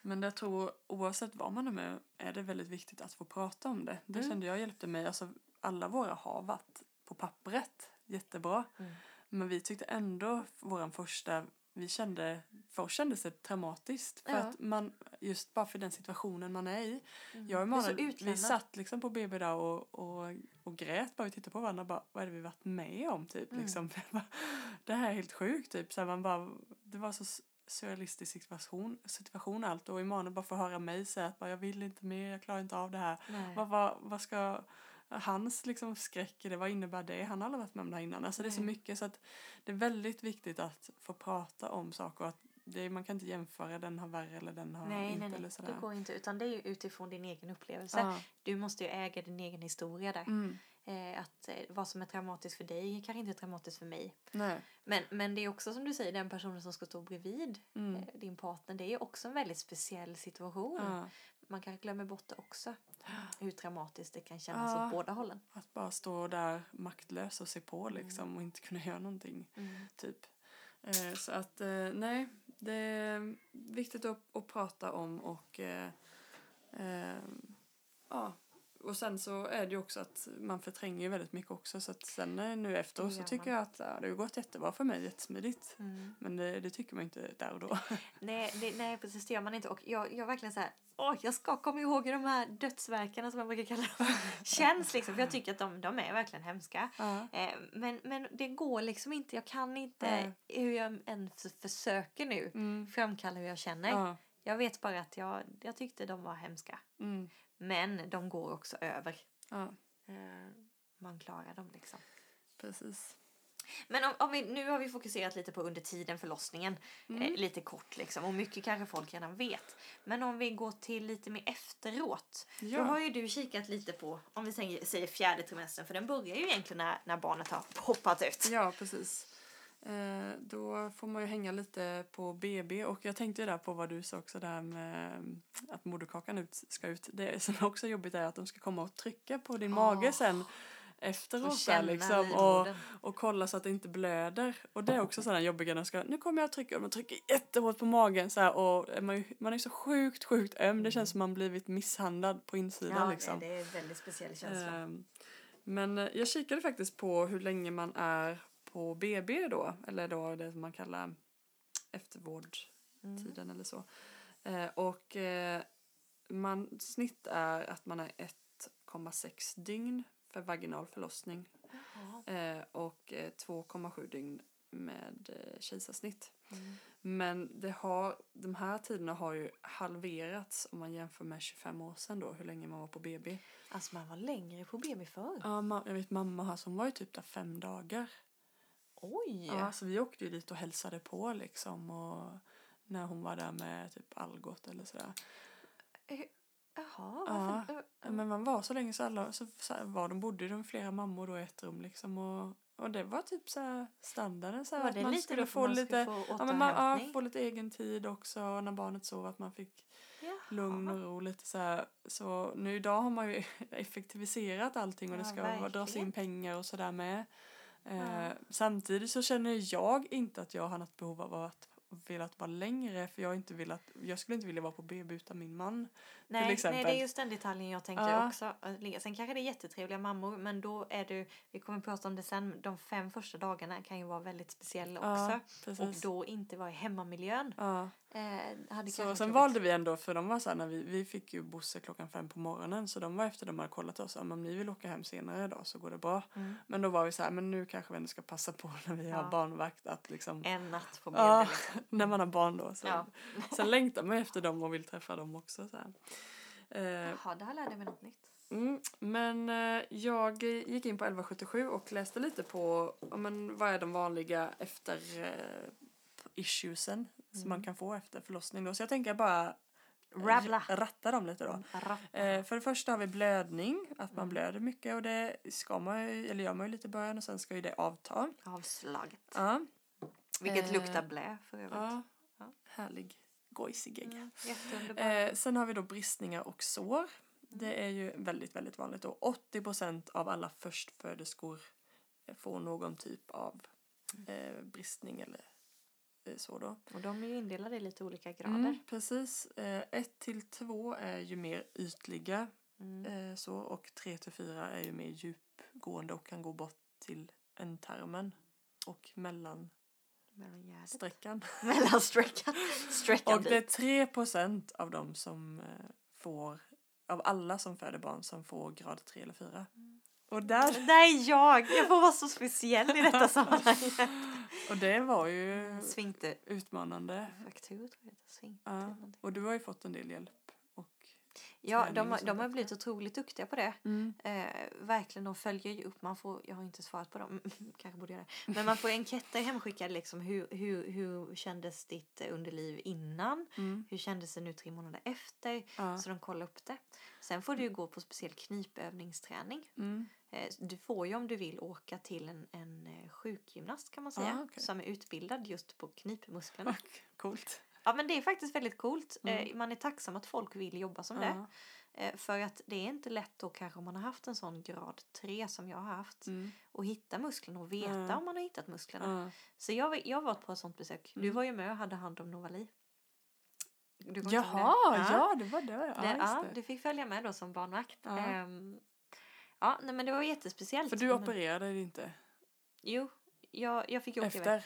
S1: Men jag tror oavsett vad man är med är det väldigt viktigt att få prata om det. Det
S2: Mm.
S1: kände jag hjälpte mig. Alltså, alla våra har varit på pappret jättebra.
S2: Mm.
S1: Men vi tyckte ändå våran första, vi kände, för oss kändes det traumatiskt. För
S2: Ja.
S1: att man, just bara för den situationen man är i.
S2: Mm.
S1: Jag och Emanuel, vi satt liksom på BB där och, och, och grät bara vi tittade på varandra bara, vad är det vi varit med om typ
S2: Mm.
S1: liksom. det här är helt sjukt typ. Så man bara, det var så surrealistisk situation, situation allt och Emanuel bara får höra mig säga att bara, jag vill inte mer, jag klarar inte av det här. Vad, vad, vad ska hans liksom skräck i det, vad innebär det? Han har aldrig varit med om det här innan. Alltså det är så mycket så att det är väldigt viktigt att få prata om saker och att det, man kan inte jämföra den har värre eller den har
S2: Nej,
S1: inte
S2: nej,
S1: eller
S2: nej.
S1: sådär.
S2: Det går inte. Utan det är ju utifrån din egen upplevelse.
S1: Ja.
S2: Du måste ju äga din egen historia där.
S1: Mm.
S2: Eh, att eh, vad som är traumatiskt för dig kanske inte är traumatiskt för mig.
S1: Nej.
S2: Men, men det är också som du säger, den personen som ska stå bredvid
S1: Mm.
S2: eh, din partner. Det är ju också en väldigt speciell situation.
S1: Ja.
S2: Man kanske glömmer bort det också. Hur traumatiskt det kan kännas
S1: Ja.
S2: åt båda hållen.
S1: Att bara stå där maktlös och se på liksom och inte kunna göra någonting. Typ. Eh, så att eh, nej, det är viktigt att, att prata om och eh, eh, ja. Och sen så är det ju också att man förtränger ju väldigt mycket också så att sen eh, nu efteråt så tycker jag att ja, det har gått jättebra för mig, jättesmidigt.
S2: Mm.
S1: Men det, det tycker man inte där och då.
S2: Nej, det, nej, precis det gör man inte. Och jag, jag verkligen så här, åh, jag ska komma ihåg hur de här dödsverkarna som jag brukar kalla dem känns liksom. För jag tycker att de, de är verkligen hemska.
S1: Ja.
S2: Eh, men, men det går liksom inte. Jag kan inte,
S1: Nej.
S2: hur jag än försöker nu,
S1: Mm.
S2: framkalla hur jag känner.
S1: Ja.
S2: Jag vet bara att jag, jag tyckte de var hemska.
S1: Mm.
S2: Men de går också över.
S1: ja,
S2: Eh, man klarar dem liksom.
S1: precis.
S2: Men om, om vi, nu har vi fokuserat lite på under tiden förlossningen.
S1: Mm.
S2: Eh, lite kort liksom. Och mycket kanske folk redan vet. Men om vi går till lite mer efteråt.
S1: Ja.
S2: Då har ju du kikat lite på, om vi säger, säger fjärde trimestern. För den börjar ju egentligen när, när barnet har poppat ut.
S1: Ja, precis. Eh, då får man ju hänga lite på BB och jag tänkte ju där på vad du sa också där med mm, att moderkakan ut, ska ut. Det som också är jobbigt är att de ska komma och trycka på din mage sen efteråt där liksom och, och kolla så att det inte blöder. Och det är också sådana jobbiga de ska, nu kommer jag att trycka, och de trycker jättehårt på magen så här, och man, man är så sjukt, sjukt öm. Det känns som man blivit misshandlad på insidan
S2: Ja,
S1: liksom.
S2: det, är en väldigt speciell känsla.
S1: Ehm, Men eh, jag kikade faktiskt på hur länge man är på BB då, eller då det som man kallar eftervårdtiden
S2: Mm.
S1: eller så. Eh, Och eh, man, snitt är att man är 1,6 dygn för vaginal förlossning eh, och eh, 2,7 dygn med eh, kejsarsnitt.
S2: Mm.
S1: Men det har, de här tiderna har ju halverats om man jämför med 25 år sedan då, hur länge man var på BB.
S2: Alltså man var längre på BB förr.
S1: Ja, ma- jag vet mamma här som var ju typ där fem dagar.
S2: Oj!
S1: Ja, så vi åkte ju dit och hälsade på liksom och när hon var där med typ Algot eller sådär.
S2: Jaha,
S1: Ja,
S2: varför?
S1: Ja, Men man var så länge så alla så, var de bodde de flera mammor då i ett rum liksom och, och det var typ så standarden så att
S2: det
S1: man skulle få
S2: man
S1: lite
S2: skulle få
S1: ja, men man, ja, få lite egen tid också när barnet sov att man fick
S2: Jaha.
S1: lugn och ro lite så här. Så nu idag har man ju effektiviserat allting och det
S2: Ja,
S1: ska vara- dras
S2: verkligen.
S1: in pengar och sådär med. Eh, Samtidigt så känner jag inte att jag har något behov av att velat vara längre för jag, inte velat, jag skulle inte vilja vara på BB utan min man.
S2: Nej, nej, det är just den detaljen jag tänkte
S1: Ja.
S2: också. Sen kanske det är jättetrevliga mammor, men då är du, vi kommer prata om det sen, de fem första dagarna kan ju vara väldigt speciella också.
S1: Ja,
S2: och då inte vara i hemmamiljön.
S1: ja.
S2: Eh, hade
S1: Så sen valde vi ändå, för de var så här, när vi, vi fick ju Bosse klockan fem på morgonen så de var efter de hade kollat oss, om ni vill åka hem senare idag så går det bra.
S2: Mm.
S1: Men då var vi så här, men nu kanske vi ändå ska passa på när vi har barnvakt att liksom
S2: en natt på liksom.
S1: när man har barn då. Så. Sen längtar man efter dem och vill träffa dem också. Så här. Eh,
S2: Jaha, där lärde jag mig något nytt.
S1: mm, men eh, jag gick in på 1177 och läste lite på men, vad är de vanliga efter eh, issuesen som
S2: Mm.
S1: man kan få efter förlossning. Då. Så jag tänker bara
S2: Rabbla.
S1: ratta dem lite då. Eh, för det första har vi blödning, att man
S2: Mm.
S1: blöder mycket och det ska man ju, eller gör man ju lite i början och sen ska ju det avta.
S2: Avslaget.
S1: Ja,
S2: Vilket
S1: Eh,
S2: luktar blä för övrigt.
S1: ja.
S2: Ja.
S1: härlig gojsig gegga.
S2: Mm.
S1: Eh, sen har vi då bristningar och sår. Det är ju väldigt, väldigt vanligt. Och 80% av alla förstföderskor eh, får någon typ av eh, bristning eller eh, så då.
S2: Och de är ju indelade i lite olika grader.
S1: Mm, precis. Eh, 1 till 2 är ju mer ytliga
S2: Mm.
S1: eh, så och 3 till 4 är ju mer djupgående och kan gå bort till ändtarmen och mellansträckan.
S2: Mellangärdet. Mellansträckan. Sträckan
S1: Och det är
S2: dit.
S1: 3 av dem som eh, får, av alla som föder barn som får grad 3 eller 4. Och, där,
S2: är jag! Jag får vara så speciell i detta sammanhang.
S1: och det var ju
S2: Svinkte.
S1: utmanande.
S2: Fraktur tror jag Svinkte.
S1: Ja. Och du har ju fått en del hjälp.
S2: Ja, de, de har blivit otroligt duktiga på det. Eh, verkligen, de följer ju upp. Man får, jag har inte svarat på dem, kanske borde göra det. Men man får enkäter hemskickade liksom. Hur, hur, hur kändes ditt eh, underliv innan?
S1: Mm.
S2: Hur kändes det nu tre månader efter?
S1: Ja.
S2: Så de kollar upp det. Sen får du ju gå på speciell knipövningsträning.
S1: Mm.
S2: Eh, Du får ju om du vill åka till en, en eh, sjukgymnast kan man säga.
S1: Ah, okej.
S2: Som är utbildad just på knipmusklerna.
S1: Coolt.
S2: Ja men det är faktiskt väldigt coolt.
S1: Mm.
S2: Eh, Man är tacksam att folk vill jobba som det.
S1: Ja.
S2: Eh, För att det är inte lätt då kanske om man har haft en sån grad 3 som jag har haft.
S1: Mm.
S2: Och hitta musklerna och veta
S1: Mm.
S2: om man har hittat musklerna.
S1: Ja.
S2: Så jag, jag var på ett sånt besök. Du
S1: Mm.
S2: var ju med och hade hand om Novali. Du
S1: Jaha,
S2: det?
S1: ja. det var det. Ja,
S2: det, ja, du fick följa med då som barnvakt.
S1: Ja.
S2: Ehm, ja, nej, men det var jättespeciellt.
S1: För du
S2: Men-
S1: opererade inte
S2: Jo, jag, jag fick åka iväg.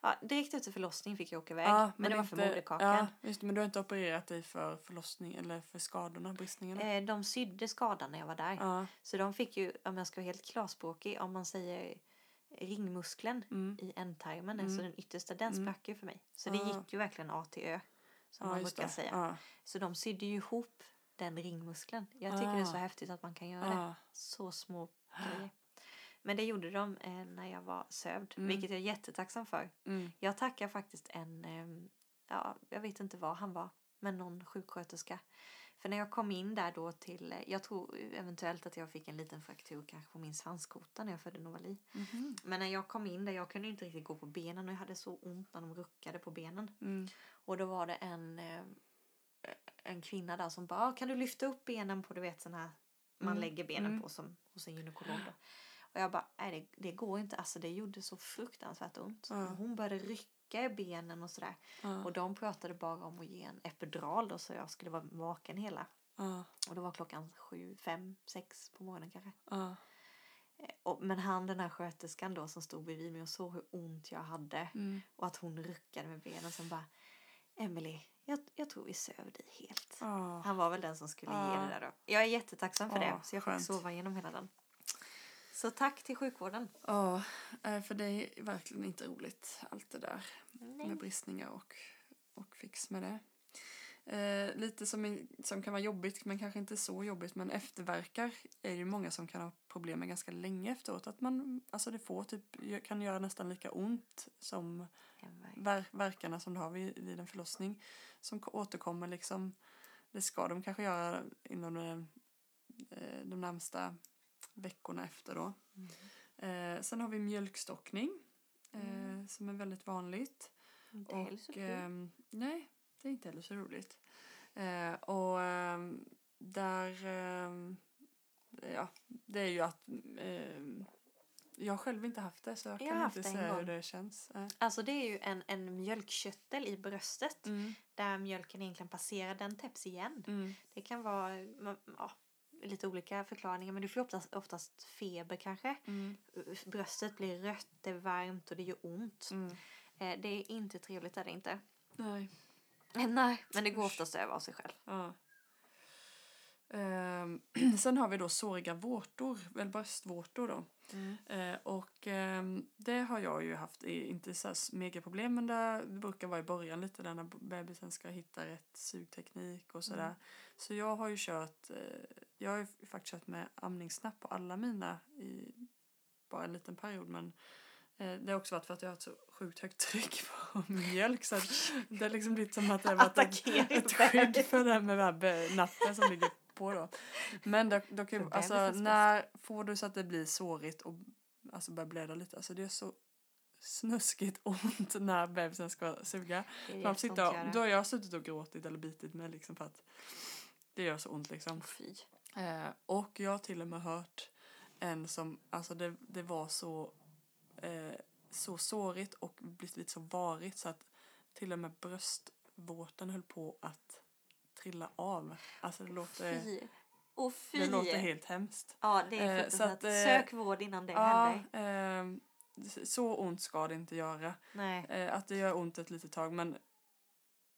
S2: Ja, direkt efter förlossning fick jag åka iväg.
S1: Ja,
S2: men, det var för moderkakan.
S1: Ja, just det, men du har inte opererat dig för förlossning eller för skadorna, bristningarna?
S2: Eh, de sydde skadan när jag var där.
S1: Ja.
S2: Så de fick ju, om jag ska vara helt klarspråkig, om man säger ringmuskeln
S1: Mm.
S2: i ändtarmen,
S1: Mm.
S2: alltså den yttersta, den
S1: Mm.
S2: sprack ju för mig. Så det
S1: Ah.
S2: gick ju verkligen A till Ö, som man brukar
S1: det.
S2: säga. Så de sydde ju ihop den ringmuskeln. Jag tycker det är så
S1: Ah.
S2: häftigt att man kan göra det.
S1: Ja.
S2: Så små grejer. Men det gjorde de eh, när jag var sövd,
S1: Mm.
S2: vilket jag är jättetacksam för.
S1: Mm.
S2: Jag tackar faktiskt en, ehm, ja, jag vet inte vad han var, men någon sjuksköterska. För när jag kom in där då till, eh, jag tror eventuellt att jag fick en liten fraktur kanske på min svanskota när jag födde Novali.
S1: Mhm.
S2: Men när jag kom in där, jag kunde inte riktigt gå på benen och jag hade så ont när de ruckade på benen.
S1: Mm.
S2: Och då var det en, eh, en kvinna där som bara, "Ah, kan du lyfta upp benen på, du vet sån här man
S1: Mm,
S2: lägger benen
S1: mm.
S2: på som hos en gynekolog. Då. Och jag bara, nej det, det går inte, alltså det gjorde så fruktansvärt ont. Och hon började rycka i benen och sådär.
S1: Ja.
S2: Och de pratade bara om att ge en epidural då så jag skulle vara vaken hela.
S1: Ja.
S2: Och då var klockan sju, fem, sex på morgonen kanske. Eh, Och, men han den här sköterskan då som stod bredvid mig och såg hur ont jag hade.
S1: Mm.
S2: Och att hon ruckade med benen som bara Emily, jag, jag tror vi söv dig helt.
S1: Ja.
S2: Han var väl den som skulle ge
S1: Ja.
S2: det där då. Jag är jättetacksam för
S1: Ja,
S2: det. Så jag fick sova genom hela den. Så tack till sjukvården.
S1: Ja, eh, för det är verkligen inte roligt allt det där
S2: Nej.
S1: med bristningar och, och fix med det. Eh, lite som, som kan vara jobbigt, men kanske inte så jobbigt, men efterverkar är ju många som kan ha problem med ganska länge efteråt. Att man, alltså det får typ, kan göra nästan lika ont som ver, verkarna som du har vid, vid en förlossning. Som återkommer liksom, det ska de kanske göra inom de, eh, de närmsta veckorna efter då.
S2: Mm.
S1: Eh, sen har vi mjölkstockning eh,
S2: Mm.
S1: som är väldigt vanligt.
S2: Inte heller så
S1: Och,
S2: kul.
S1: ehm, nej, det är inte heller så roligt. Eh, och ehm, där, ehm, ja, det är ju att jag har själv inte haft det så jag
S2: Jag
S1: kan inte säga hur det känns. Eh,
S2: Alltså det är ju en, en mjölkkörtel i bröstet.
S1: Mm,
S2: Där mjölken egentligen passerar, den täpps igen.
S1: mm,
S2: Det kan vara ja, lite olika förklaringar men du får oftast, oftast feber kanske.
S1: mm,
S2: Bröstet blir rött, det är varmt och det gör ont.
S1: mm.
S2: Eh, det är inte trevligt är det inte.
S1: Nej.
S2: Eh, Nej, men det går oftast över av sig själv.
S1: Ja. Ehm, sen har vi då såriga vårtor, eller bröstvårtor då. Eh, och ehm, det har jag ju haft, inte så här s- megaproblem men det brukar vara i början lite där när bebisen ska hitta rätt sugteknik och sådär.
S2: Mm.
S1: Så jag har ju kört, eh, jag har ju faktiskt kört med amningssnapp på alla mina i bara en liten period men Eh, Det har också varit för att jag har ett så sjukt högt tryck på mjölk så att det har liksom blivit som att det har varit ett, ett skydd för den med den här natten som ligger på då. Men då, då kan, alltså, när får du så att det blir sårigt och alltså börjar blöda lite, alltså det är så snuskigt ont när bebisen ska suga. Man
S2: gör.
S1: då har jag suttit och gråtit eller bitit mig liksom för att det gör så ont liksom. Eh, och jag har till och med hört en som, alltså det, det var så, eh, så sårigt och blivit lite så varigt så att till och med bröstvårtan höll på att trilla av. Alltså det låter,
S2: Fy. Och fy.
S1: det låter helt hemskt.
S2: Ja, det är
S1: Eh, så att, eh,
S2: Sök vård innan det
S1: Ja,
S2: händer.
S1: eh, så ont ska det inte göra. Eh, att det gör ont ett litet tag men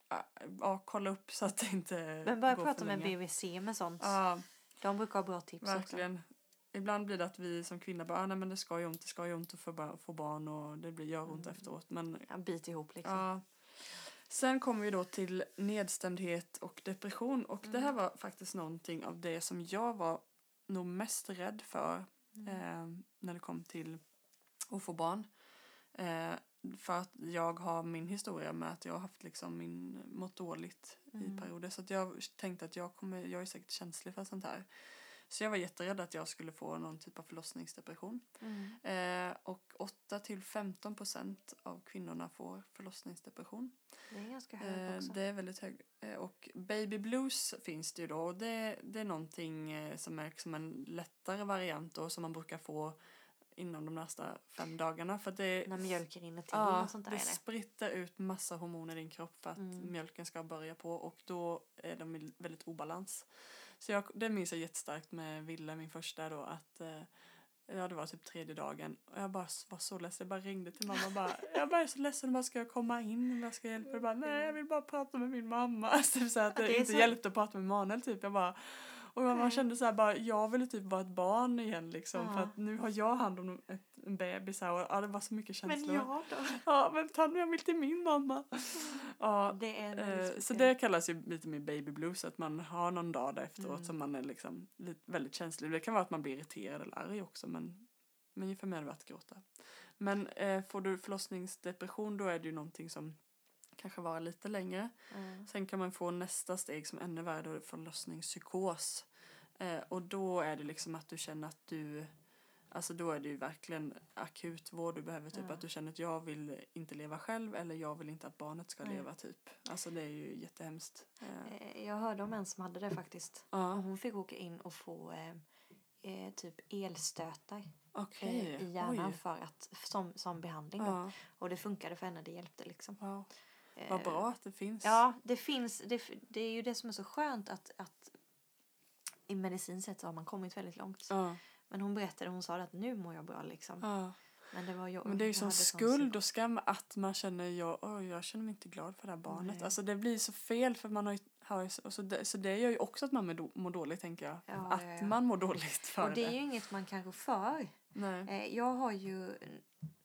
S1: ah, ja, kolla upp så att det inte
S2: Men börja prata med. BVC med sånt.
S1: Ja,
S2: De brukar ha bra tips också.
S1: Verkligen. Ibland blir det att vi som kvinnor bara, ah, nej men det ska ju ont, det ska ju ont att få barn och det blir, gör ont
S2: Mm.
S1: efteråt. Men
S2: Ja, bit ihop liksom.
S1: ja. Sen kommer vi då till nedstämdhet och depression och det
S2: Mm.
S1: här var faktiskt någonting av det som jag var nog mest rädd för
S2: Mm.
S1: eh, när det kom till att få barn. Eh, för att jag har min historia med att jag har haft liksom min, mått dåligt
S2: Mm.
S1: i perioder. Så jag tänkte att jag, kommer, jag är säkert känslig för sånt här. Så jag var jätterädd att jag skulle få någon typ av förlossningsdepression.
S2: Mm.
S1: Eh, och 8-15 procent av kvinnorna får förlossningsdepression.
S2: Det är ganska hög
S1: Eh,
S2: också.
S1: det är väldigt hög. Eh, och baby blues finns det ju då. Och det, det är någonting eh, som är liksom en lättare variant då, som man brukar få inom de nästa fem dagarna. För det,
S2: När mjölken rinner till
S1: ja,
S2: och sånt där
S1: det
S2: det.
S1: spritter ut massa hormoner i din kropp för att
S2: Mm.
S1: mjölken ska börja på och då är de i väldigt obalans. Så jag, det minns jag jättestarkt med Ville, min första då, att eh, ja, det var typ tredje dagen och jag bara var så ledsen. Jag bara ringde till mamma och bara, jag bara är så ledsen, bara ska jag komma in? Vad ska jag hjälpa? Jag bara, nej jag vill bara prata med min mamma. Så att det,
S2: det
S1: inte
S2: så-
S1: hjälpte att prata med Manuel typ. Jag bara, och man
S2: Nej.
S1: kände så här bara, jag ville typ vara ett barn igen liksom. För
S2: Ja.
S1: att nu har jag hand om ett, en bebis här och ja, det var så mycket känslor.
S2: Men jag då?
S1: Ja, men ta jag vill till min mamma. Ja,
S2: Det är
S1: eh, så det kallas ju lite mer baby blues, att man har någon dag där efteråt
S2: Mm.
S1: som man är liksom lite, väldigt känslig. Det kan vara att man blir irriterad eller arg också, men, men för mig har det varit att gråta. Men eh, får du förlossningsdepression då är det ju någonting som kanske varar lite längre.
S2: Mm.
S1: Sen kan man få nästa steg som är ännu värre, då är förlossningspsykos. Eh, och då är det liksom att du känner att du, alltså då är det ju verkligen akut vård du behöver, typ
S2: Ja.
S1: att du känner att jag vill inte leva själv eller jag vill inte att barnet ska
S2: Nej.
S1: leva typ. Alltså det är ju jättehemskt. Eh,
S2: Eh, Jag hörde om en som hade det faktiskt. Och
S1: ja,
S2: hon fick åka in och få eh, eh, typ elstötar
S1: okej.
S2: eh, i hjärnan
S1: Oj.
S2: för att, som, som behandling.
S1: Ja,
S2: Och det funkade för henne, det hjälpte liksom.
S1: wow.
S2: Eh,
S1: Vad bra att det finns.
S2: Ja, det finns. Det, det är ju det som är så skönt att, att i medicin sett så har man kommit väldigt långt.
S1: Ja,
S2: Men hon berättade, hon sa att nu mår jag bra liksom.
S1: ja.
S2: Men det var ju,
S1: Men det är ju
S2: jag
S1: som skuld och skam att man känner jag, oh, jag känner mig inte glad för det här barnet.
S2: Nej.
S1: Alltså det blir så fel för man har har och så, det, så det gör ju också att man mår, då- mår dåligt tänker jag.
S2: Ja,
S1: att man mår dåligt för
S2: Och det är ju inget man kan gå för.
S1: Nej.
S2: Eh, jag har ju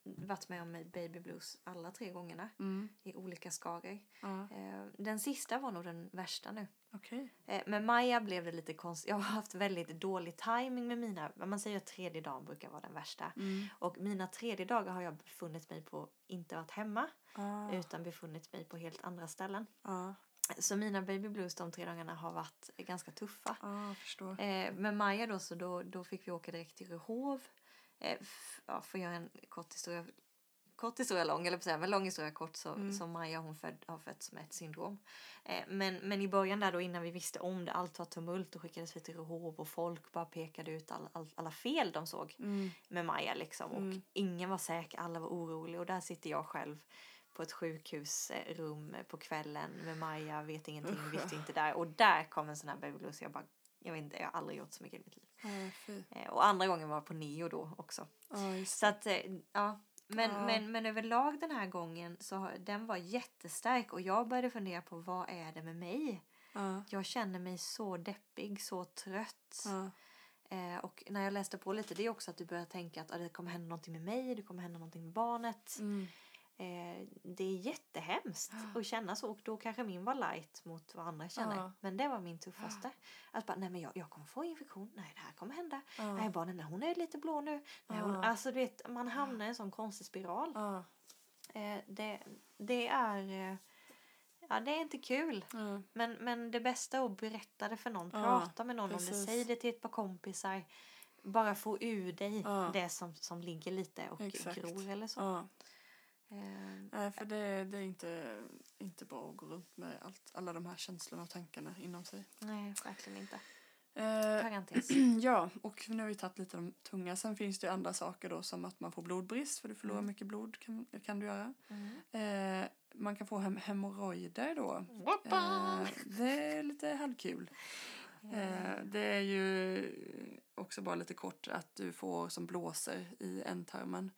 S2: varit med om baby blues alla tre gångerna
S1: Mm.
S2: i olika skador.
S1: Ja,
S2: Eh, den sista var nog den värsta nu.
S1: okej.
S2: Eh, med Maja blev det lite konstigt. Jag har haft väldigt dålig timing med mina. Man säger att tredje dagen brukar vara den värsta.
S1: Mm.
S2: Och mina tredje dagar har jag befunnit mig på, inte varit hemma,
S1: Ah,
S2: utan befunnit mig på helt andra ställen.
S1: ah,
S2: Så mina baby blues de tre dagarna har varit ganska tuffa.
S1: ah.
S2: Eh, med Maja då så då, då fick vi åka direkt till Rehov. Eh, ja, för att göra en kort historia, kort historia lång, eller säga, men lång historia kort så,
S1: Mm.
S2: så Maja hon född, har fötts med ett syndrom. Eh, men, men i början där då innan vi visste om det, allt var tumult, då skickades vi till Rehov och folk bara pekade ut all, all, alla fel de såg
S1: Mm.
S2: med Maja liksom. Och
S1: Mm.
S2: ingen var säker, alla var oroliga och där sitter jag själv på ett sjukhusrum på kvällen med Maja, vet ingenting,
S1: Usch,
S2: visste inte där. Och där kom en sån här baby blues. Jag bara, jag vet inte, jag har aldrig gjort så mycket i mitt liv. Eh, och andra gången var på neo då också.
S1: Just
S2: Så att, eh, ja. Men,
S1: Ja.
S2: men, men överlag den här gången så den var jättestark och jag började fundera på vad är det med mig?
S1: ah,
S2: Jag känner mig så deppig, så trött. Eh, och när jag läste på lite, det är också att du börjar tänka att ah, det kommer hända någonting med mig, det kommer hända någonting med barnet.
S1: mm.
S2: Eh, det är jättehemskt
S1: Ja.
S2: att känna så och då kanske min var light mot vad andra känner.
S1: Ja.
S2: Men det var min tuffaste. Att bara, nej men jag, jag kommer få infektion, nej det här kommer hända. Nej barnen, hon är lite blå nu. Nej, hon. Alltså du vet, man hamnar i en sån konstig spiral. Eh, det, det är... Eh, ja, det är inte kul.
S1: Ja.
S2: Men, men det bästa är att berätta det för någon. Prata med någon om det.
S1: precis.
S2: Säg det till ett par kompisar. Bara få ur dig det som, som ligger lite och
S1: Exakt.
S2: gror eller så.
S1: Ja.
S2: Eh,
S1: Nej, för det, det är inte, inte bra att gå runt med allt, alla de här känslorna och tankarna inom sig.
S2: nej, verkligen inte.
S1: Eh,
S2: Parentes.
S1: ja, och nu har vi tagit lite de tunga. Sen finns det ju andra saker då som att man får blodbrist för du förlorar
S2: Mm.
S1: mycket blod kan, kan du göra.
S2: Mm.
S1: Eh, man kan få hem, hemorrojder då. Eh, det är lite halvkul. Eh, det är ju också bara lite kort att du får som blåser i ändtarmen.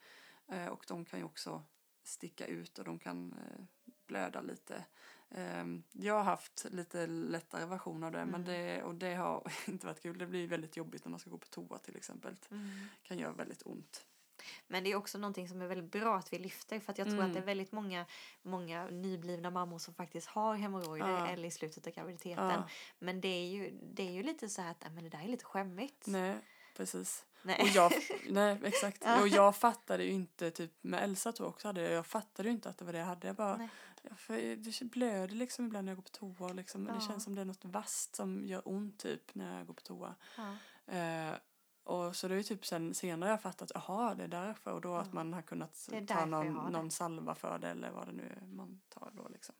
S1: Eh, och de kan ju också sticka ut och de kan eh, blöda lite. Eh, jag har haft lite lättare version av det, men
S2: Mm.
S1: det, och det har inte varit kul. Det blir väldigt jobbigt när man ska gå på toa till exempel.
S2: Mm.
S1: kan göra väldigt ont.
S2: Men det är också någonting som är väldigt bra att vi lyfter för jag tror
S1: Mm.
S2: att det är väldigt många, många nyblivna mammor som faktiskt har hemorrojder
S1: Ja.
S2: eller i slutet av graviditeten.
S1: Ja,
S2: Men det är, ju, det är ju lite så här att "Nej, men det där är lite skämmigt.
S1: nej, precis.
S2: Nej.
S1: Och jag, nej, exakt.
S2: Ja.
S1: Och jag fattade ju inte, typ med Elsa tror jag också hade jag, jag fattade ju inte att det var det jag hade. Jag bara,
S2: Nej.
S1: för det blöder liksom ibland när jag går på toa. Liksom. Det
S2: Ja.
S1: känns som det är något vasst som gör ont typ när jag går på toa.
S2: Ja.
S1: Eh, och så det är ju typ sen senare jag fattat, jaha det är därför. Och då att man har kunnat
S2: Det
S1: ta någon,
S2: det.
S1: någon salva för det eller vad det nu är man tar då liksom.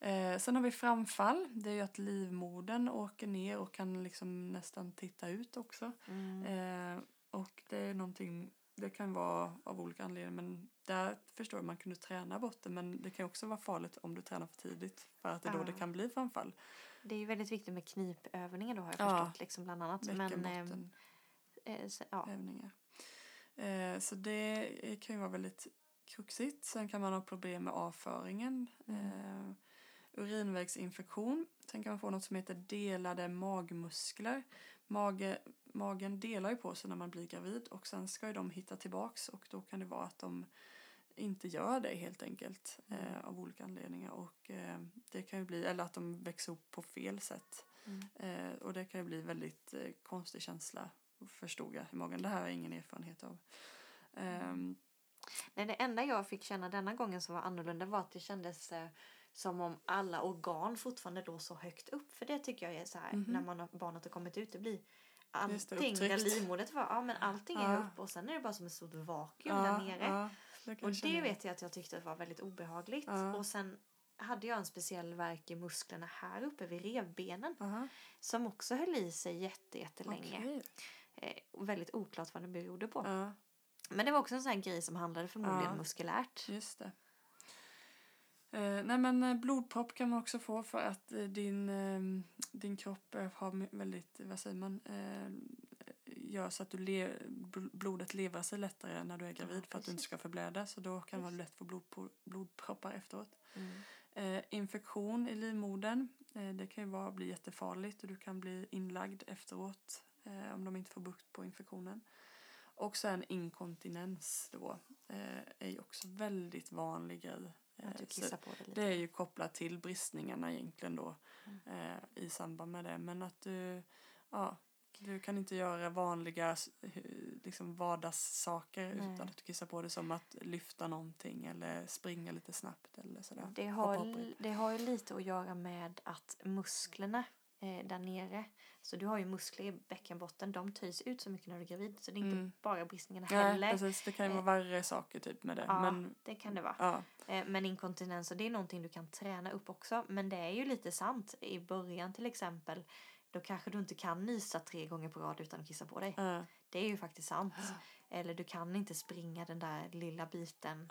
S2: Ja.
S1: Eh, sen har vi framfall. Det är ju att livmodern åker ner och kan liksom nästan titta ut också.
S2: Mm.
S1: Eh, och det är någonting, det kan vara av olika anledningar men där förstår jag man kunde träna bort det men det kan också vara farligt om du tränar för tidigt för att det är då
S2: Ja.
S1: det kan bli framfall.
S2: Det är ju väldigt viktigt med knipövningar då har jag
S1: Ja.
S2: förstått liksom bland annat. Men,
S1: Bäckenbotten.
S2: eh, så, ja.
S1: övningar. Eh, så det kan ju vara väldigt kruxigt. Sen kan man ha problem med avföringen.
S2: Mm.
S1: Eh, urinvägsinfektion. Sen kan man få något som heter delade magmuskler. Mage, magen delar ju på sig när man blir gravid och sen ska ju de hitta tillbaks och då kan det vara att de inte gör det helt enkelt
S2: Mm.
S1: eh, av olika anledningar och eh, det kan ju bli, eller att de växer upp på fel sätt.
S2: Mm.
S1: Eh, och det kan ju bli väldigt eh, konstig känsla förstod jag i magen. Det här har jag ingen erfarenhet av. Ehm,
S2: Nej, det enda jag fick känna denna gången som var annorlunda var att det kändes eh, som om alla organ fortfarande låg så högt upp. För det tycker jag är så här
S1: Mhm.
S2: när man har, barnet har kommit ut. Det blir
S1: Just det,
S2: allting där livmodret var. Ja, men allting är
S1: Ja.
S2: uppe och sen är det bara som ett stort vakuum
S1: ja,
S2: där nere.
S1: ja, det
S2: och det vet jag att jag tyckte var väldigt obehagligt. Och sen hade jag en speciell värk i musklerna här uppe vid revbenen
S1: Aha,
S2: som också höll i sig jätte, jättelänge.
S1: okej.
S2: Eh, väldigt oklart vad det berodde på.
S1: Ja,
S2: Men det var också en sån här grej som handlade förmodligen
S1: Ja.
S2: muskulärt.
S1: just det. Eh, nej men eh, blodpropp kan man också få för att eh, din, eh, din kropp eh, har väldigt, vad säger man, eh, gör så att du le, bl- blodet lever sig lättare när du är gravid för att du inte ska förblöda så då kan det vara
S2: Just.
S1: lätt att få blodproppar efteråt.
S2: Mm.
S1: Infektion i livmodern. Det kan ju vara, bli jättefarligt och du kan bli inlagd efteråt om de inte får bukt på infektionen. Och sen inkontinens då är ju också väldigt vanlig grej. Eh,
S2: Att du
S1: så
S2: kissar på dig lite.
S1: det är ju kopplat till bristningarna egentligen då
S2: Mm.
S1: eh, i samband med det. Men att du, ja, du kan inte göra vanliga liksom vardagssaker
S2: Nej.
S1: utan att du kissar på dig som att lyfta någonting eller springa lite snabbt eller sådär.
S2: Det har, det har ju lite att göra med att musklerna eh, där nere, så du har ju muskler i bäckenbotten, de töjs ut så mycket när du är gravid så det är inte
S1: Mm.
S2: bara bristningarna
S1: Nej,
S2: heller.
S1: precis. Det kan ju
S2: Eh,
S1: vara värre saker typ med det.
S2: Ja,
S1: Men,
S2: det kan det vara.
S1: ja,
S2: Eh, Men inkontinens, och det är någonting du kan träna upp också. Men det är ju lite sant. I början till exempel, då kanske du inte kan nysa tre gånger på rad utan att kissa på dig.
S1: ja,
S2: Det är ju faktiskt sant. Eller du kan inte springa den där lilla biten.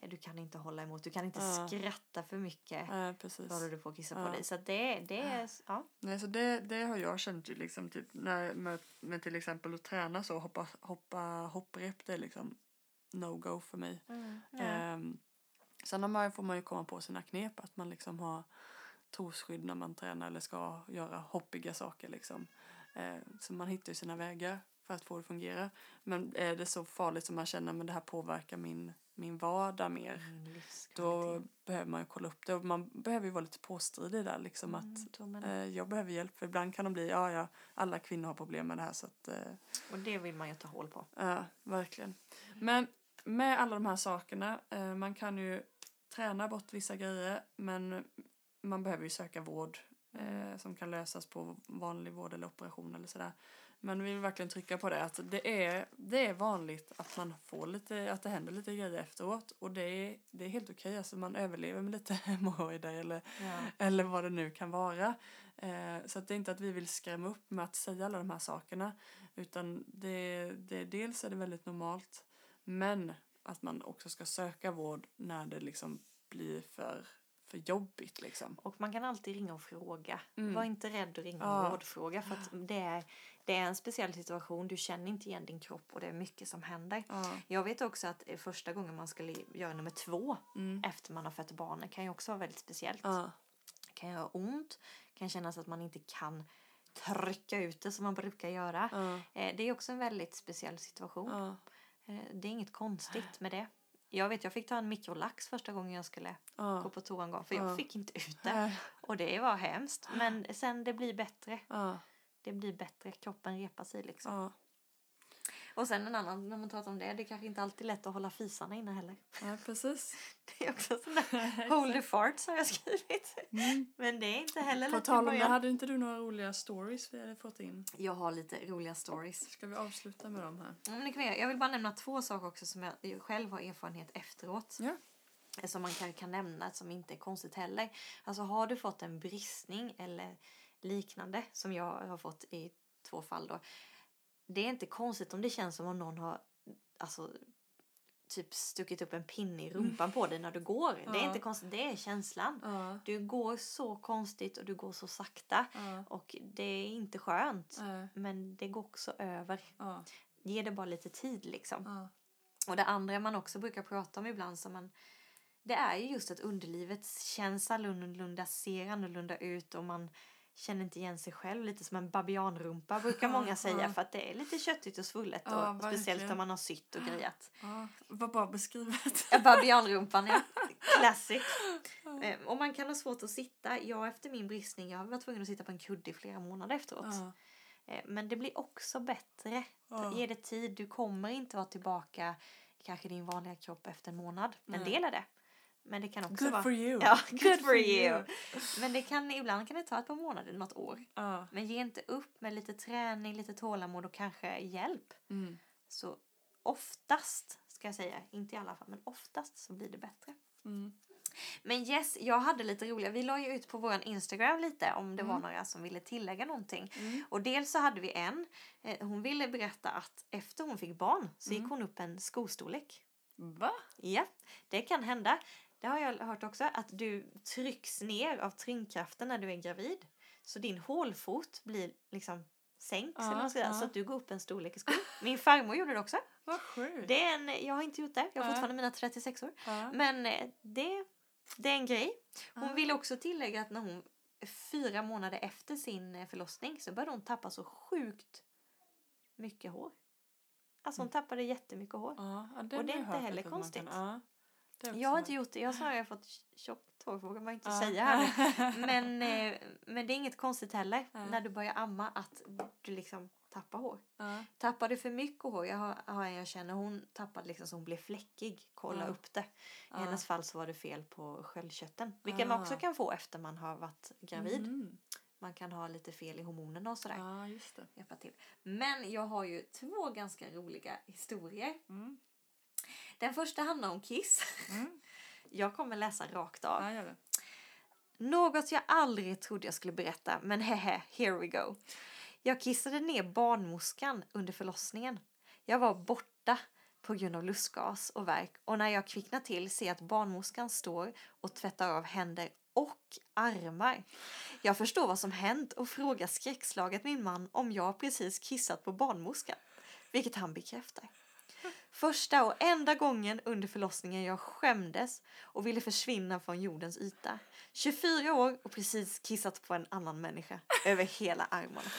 S2: Eh, Du kan inte hålla emot. Du kan inte
S1: Ja.
S2: skratta för mycket.
S1: ja, precis.
S2: Då håller du på att kissa
S1: Ja.
S2: på dig. Så det, det är... Ja.
S1: Nej, så det, det har jag känt liksom typ när, med, med till exempel att träna så, hoppa, hoppa hopprep, det är liksom no-go för mig.
S2: Ja.
S1: Ehm, sen har man, får man ju komma på sina knep, att man liksom har trosskydd när man tränar eller ska göra hoppiga saker liksom. Eh, så man hittar ju sina vägar för att få det att fungera. Men är det så farligt som man känner att det här påverkar min, min vardag mer.
S2: Livskvalitet.
S1: Då behöver man ju kolla upp det. Och man behöver ju vara lite påstridig där. Liksom att
S2: Mm, man.
S1: eh, jag behöver hjälp. För ibland kan de bli, ja ja, alla kvinnor har problem med det här. Så att, eh,
S2: Och det vill man ju ta hål på.
S1: Ja, verkligen. Men med alla de här sakerna, eh, man kan ju träna bort vissa grejer men man behöver ju söka vård eh, som kan lösas på vanlig vård eller operation eller sådär. Men vi vill verkligen trycka på det att det är, det är vanligt att man får lite, att det händer lite grejer efteråt och det är, det är helt okej, alltså man överlever med lite hemorrojder eller
S2: Ja.
S1: eller vad det nu kan vara. Eh, så det är inte att vi vill skrämma upp med att säga alla de här sakerna. Utan det, det, dels är det väldigt normalt. Men att man också ska söka vård när det liksom blir för, för jobbigt. Liksom.
S2: Och man kan alltid ringa och fråga.
S1: Mm.
S2: Var inte rädd att ringa
S1: Ja.
S2: och rådfråga. För att det är, det är en speciell situation. Du känner inte igen din kropp och det är mycket som händer.
S1: Ja.
S2: Jag vet också att eh, första gången man skulle göra nummer två
S1: Mm.
S2: efter man har fött barnet kan ju också vara väldigt speciellt.
S1: Ja.
S2: kan göra ont. kan kännas att man inte kan trycka ut det som man brukar göra.
S1: Ja.
S2: Eh, Det är också en väldigt speciell situation.
S1: Ja.
S2: Eh, Det är inget konstigt med det. Jag vet, jag fick ta en mikrolax första gången jag skulle gå
S1: Ja.
S2: på toa en gång. För jag
S1: Ja.
S2: fick inte ut det. Och det var hemskt. Men sen det blir bättre.
S1: Ja.
S2: Det blir bättre. Kroppen repar sig liksom. Och sen en annan, när man pratar om det. Det är kanske inte alltid lätt att hålla fisarna inne heller.
S1: ja, precis.
S2: Det är också sån där holy farts har jag skrivit.
S1: Mm.
S2: Men det är inte heller
S1: På
S2: lätt i
S1: tal om det, hade inte du några roliga stories vi hade fått in?
S2: Jag har lite roliga stories.
S1: Ska vi avsluta med dem här?
S2: Ja, men det kan vi göra. Jag vill bara nämna två saker också som jag själv har erfarenhet efteråt.
S1: Ja.
S2: Som man kan, kan nämna som inte är konstigt heller. Alltså har du fått en bristning eller liknande som jag har fått i två fall då. Det är inte konstigt om det känns som om någon har alltså typ stuckit upp en pinne i rumpan på dig när du går. Det är
S1: Ja.
S2: inte konstigt, det är känslan.
S1: Ja.
S2: Du går så konstigt och du går så sakta
S1: Ja.
S2: och det är inte skönt. Men det går också över.
S1: Ja.
S2: Ge det bara lite tid liksom.
S1: Ja.
S2: Och det andra man också brukar prata om ibland som man det är ju just att underlivet känns annorlunda, ser annorlunda ut och man känner inte igen sig själv. Lite som en babianrumpa brukar
S1: Ja,
S2: många säga
S1: ja.
S2: för att det är lite köttigt och svullet.
S1: Ja,
S2: och speciellt om man har sytt och grejat.
S1: Ja. Vad bra beskrivet.
S2: Ja, babianrumpan, ja. Classic. Eh, Och man kan ha svårt att sitta. Jag efter min bristning, jag var tvungen att sitta på en kudde i flera månader efteråt.
S1: Ja.
S2: Eh, Men det blir också bättre.
S1: Ja.
S2: Ge det tid. Du kommer inte vara tillbaka kanske din vanliga kropp efter en månad. En
S1: Nej.
S2: del är det. Men det kan också
S1: Good
S2: vara...
S1: for you.
S2: Ja, good, for you. Men det kan, ibland kan det ta ett par månader, något år.
S1: Ja.
S2: Men ge inte upp med lite träning, lite tålamod och kanske hjälp.
S1: Mm.
S2: Så oftast, ska jag säga, inte i alla fall, men oftast så blir det bättre.
S1: Mm.
S2: Men yes, jag hade lite roliga. Vi la ju ut på vår Instagram lite om det var
S1: Mm.
S2: några som ville tillägga någonting.
S1: Mm.
S2: Och dels så hade vi en, eh, hon ville berätta att efter hon fick barn så gick
S1: Mm.
S2: hon upp en skostorlek.
S1: Va?
S2: Ja, det kan hända. Det har jag hört också, att du trycks ner av tyngdkraften när du är gravid. Så din hålfot blir liksom sänks,
S1: Ja,
S2: eller
S1: ja.
S2: så att du går upp en storlek i skor. Min farmor gjorde det också.
S1: Vad sjukt.
S2: Det är en, jag har inte gjort det, jag har
S1: Ja.
S2: fortfarande mina 36 år.
S1: Ja.
S2: Men eh, det, det är en grej. Hon
S1: Ah.
S2: vill också tillägga att när hon fyra månader efter sin eh, förlossning så började hon tappa så sjukt mycket hår. Alltså hon tappade jättemycket hår.
S1: Ja, ja,
S2: Och det är inte heller konstigt.
S1: Ja, det
S2: Jag har inte gjort det. Jag har snarare fått tjockt hår, vågar man inte
S1: Ja.
S2: säga här. Men, eh, men det är inget konstigt heller
S1: Ja.
S2: när du börjar amma att du liksom tappar hår.
S1: ja.
S2: Tappar du för mycket hår, jag har, har en jag känner, hon tappade liksom så hon blev fläckig. Kolla
S1: Ja.
S2: upp det. I
S1: Ja.
S2: hennes fall så var det fel på sköldkörteln. Vilket man också kan få efter man har varit gravid.
S1: Mm.
S2: Man kan ha lite fel i hormonerna och sådär.
S1: Ja, just det.
S2: Hjälpa till. Men jag har ju två ganska roliga historier.
S1: Mm.
S2: Den första handlar om kiss.
S1: Mm.
S2: Jag kommer läsa rakt av.
S1: Ja.
S2: Något jag aldrig trodde jag skulle berätta, men hehe, here we go. Jag kissade ner barnmorskan under förlossningen. Jag var borta på grund av lustgas och värk och när jag kvicknar till ser jag att barnmorskan står och tvättar av händer och armar. Jag förstår vad som hänt och frågar skräckslaget min man om jag precis kissat på barnmorskan, vilket han bekräftar. Första och enda gången under förlossningen jag skämdes och ville försvinna från jordens yta. 24 år och precis kissat på en annan människa över hela armarna.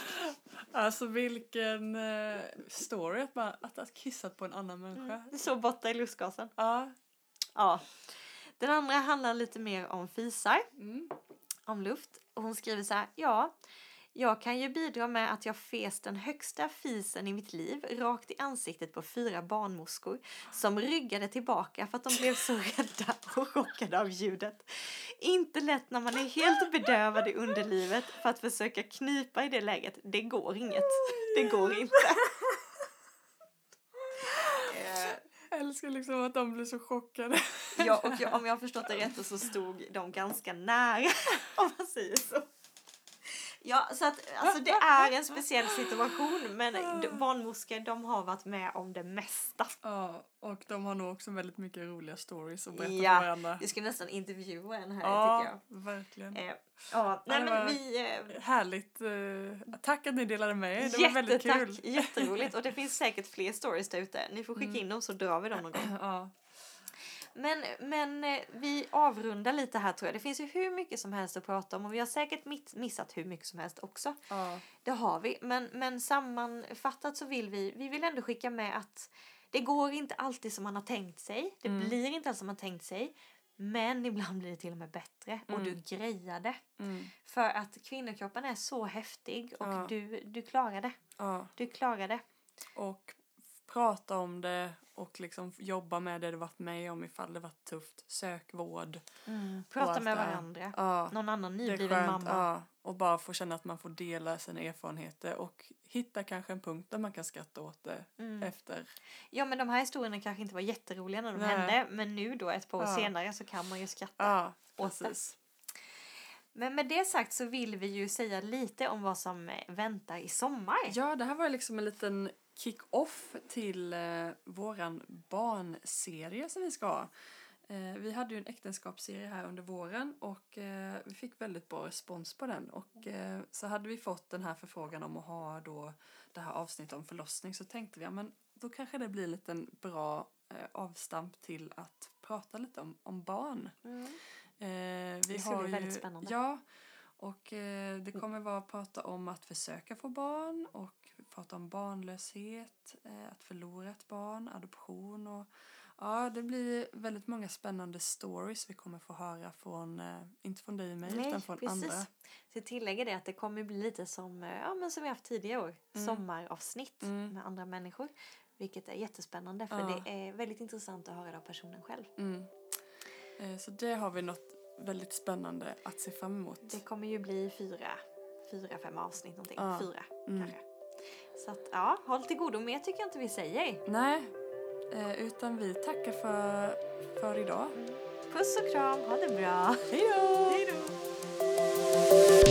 S1: Alltså vilken eh, story att man att, att kissat på en annan människa.
S2: Du såg borta i lustgasen.
S1: Ja.
S2: Ja. Den andra handlar lite mer om fisar,
S1: Mm.
S2: om luft. Och hon skriver så här, ja, jag kan ju bidra med att jag fes den högsta fisen i mitt liv rakt i ansiktet på fyra barnmorskor som ryggade tillbaka för att de blev så rädda och chockade av ljudet. Inte lätt när man är helt bedövad i underlivet för att försöka knipa i det läget. Det går inget. Det går inte.
S1: Jag älskar liksom att de blir så chockade.
S2: Ja, och jag, om jag har förstått det rätt så stod de ganska nära, om man säger så. Ja, så att alltså det är en speciell situation, men barnmorskor de har varit med om det mesta.
S1: Ja, och de har nog också väldigt mycket roliga stories att berätta
S2: Ja,
S1: för varandra.
S2: Vi ska nästan intervjua en här tycker
S1: Ja,
S2: jag.
S1: verkligen.
S2: Eh, ja, nej men vi... Eh,
S1: Härligt. eh, tack att ni delade med er. Det var väldigt kul.
S2: jätteroligt. Och det finns säkert fler stories där ute. Ni får skicka
S1: Mm.
S2: in dem så drar vi dem någon gång.
S1: Ja.
S2: Men, men eh, vi avrundar lite här tror jag. Det finns ju hur mycket som helst att prata om och vi har säkert missat hur mycket som helst också.
S1: Ja.
S2: Det har vi. Men, men sammanfattat så vill vi, vi vill ändå skicka med att det går inte alltid som man har tänkt sig. Det
S1: Mm.
S2: blir inte alls som man tänkt sig. Men ibland blir det till och med bättre och
S1: Mm.
S2: du grejar det.
S1: Mm.
S2: För att kvinnokroppen är så häftig och
S1: Ja.
S2: du, du klarar det.
S1: ja.
S2: Du klarar det.
S1: Och prata om det och liksom jobba med det du varit med om ifall det varit tufft. Sök vård.
S2: Prata
S1: allt
S2: med varandra.
S1: Ja.
S2: Någon annan nybliven mamma.
S1: Ja. Och bara få känna att man får dela sina erfarenheter och hitta kanske en punkt där man kan skratta åt det
S2: Mm.
S1: efter.
S2: Ja men de här historierna kanske inte var jätteroliga när de
S1: Nej.
S2: hände. Men nu då ett par år
S1: Ja.
S2: senare så kan man ju skratta.
S1: Ja,
S2: Åt det. Men med det sagt så vill vi ju säga lite om vad som väntar i sommar.
S1: Ja, det här var liksom en liten kick-off till eh, våran barnserie som vi ska ha. Eh, vi hade ju en äktenskapsserie här under våren och eh, vi fick väldigt bra respons på den. Och eh, så hade vi fått den här förfrågan om att ha då det här avsnittet om förlossning så tänkte vi, ja men då kanske det blir en liten bra eh, avstamp till att prata lite om, om barn.
S2: Mm.
S1: Eh, vi
S2: Det ska
S1: har
S2: bli
S1: ju,
S2: väldigt spännande.
S1: Ja, och eh, det kommer vara att prata om att försöka få barn och prata om barnlöshet, eh, att förlora ett barn, adoption och ja, det blir väldigt många spännande stories vi kommer få höra från, eh, inte från dig och mig,
S2: Nej,
S1: utan från
S2: precis.
S1: andra.
S2: Så jag tillägger det att det kommer bli lite som, eh, ja, men som vi haft tidigare år.
S1: Mm.
S2: Sommaravsnitt
S1: Mm.
S2: med andra människor. Vilket är jättespännande för
S1: Ja.
S2: det är väldigt intressant att höra det av personen själv.
S1: Mm. Så det har vi något väldigt spännande att se fram emot.
S2: Det kommer ju bli fyra, fyra fem avsnitt någonting.
S1: Ja.
S2: Fyra
S1: Mm.
S2: kanske. Så att ja, håll till godo. Mer tycker jag inte vi säger.
S1: Nej, eh, utan vi tackar för, för idag.
S2: Puss och kram, ha det bra.
S1: Hej då!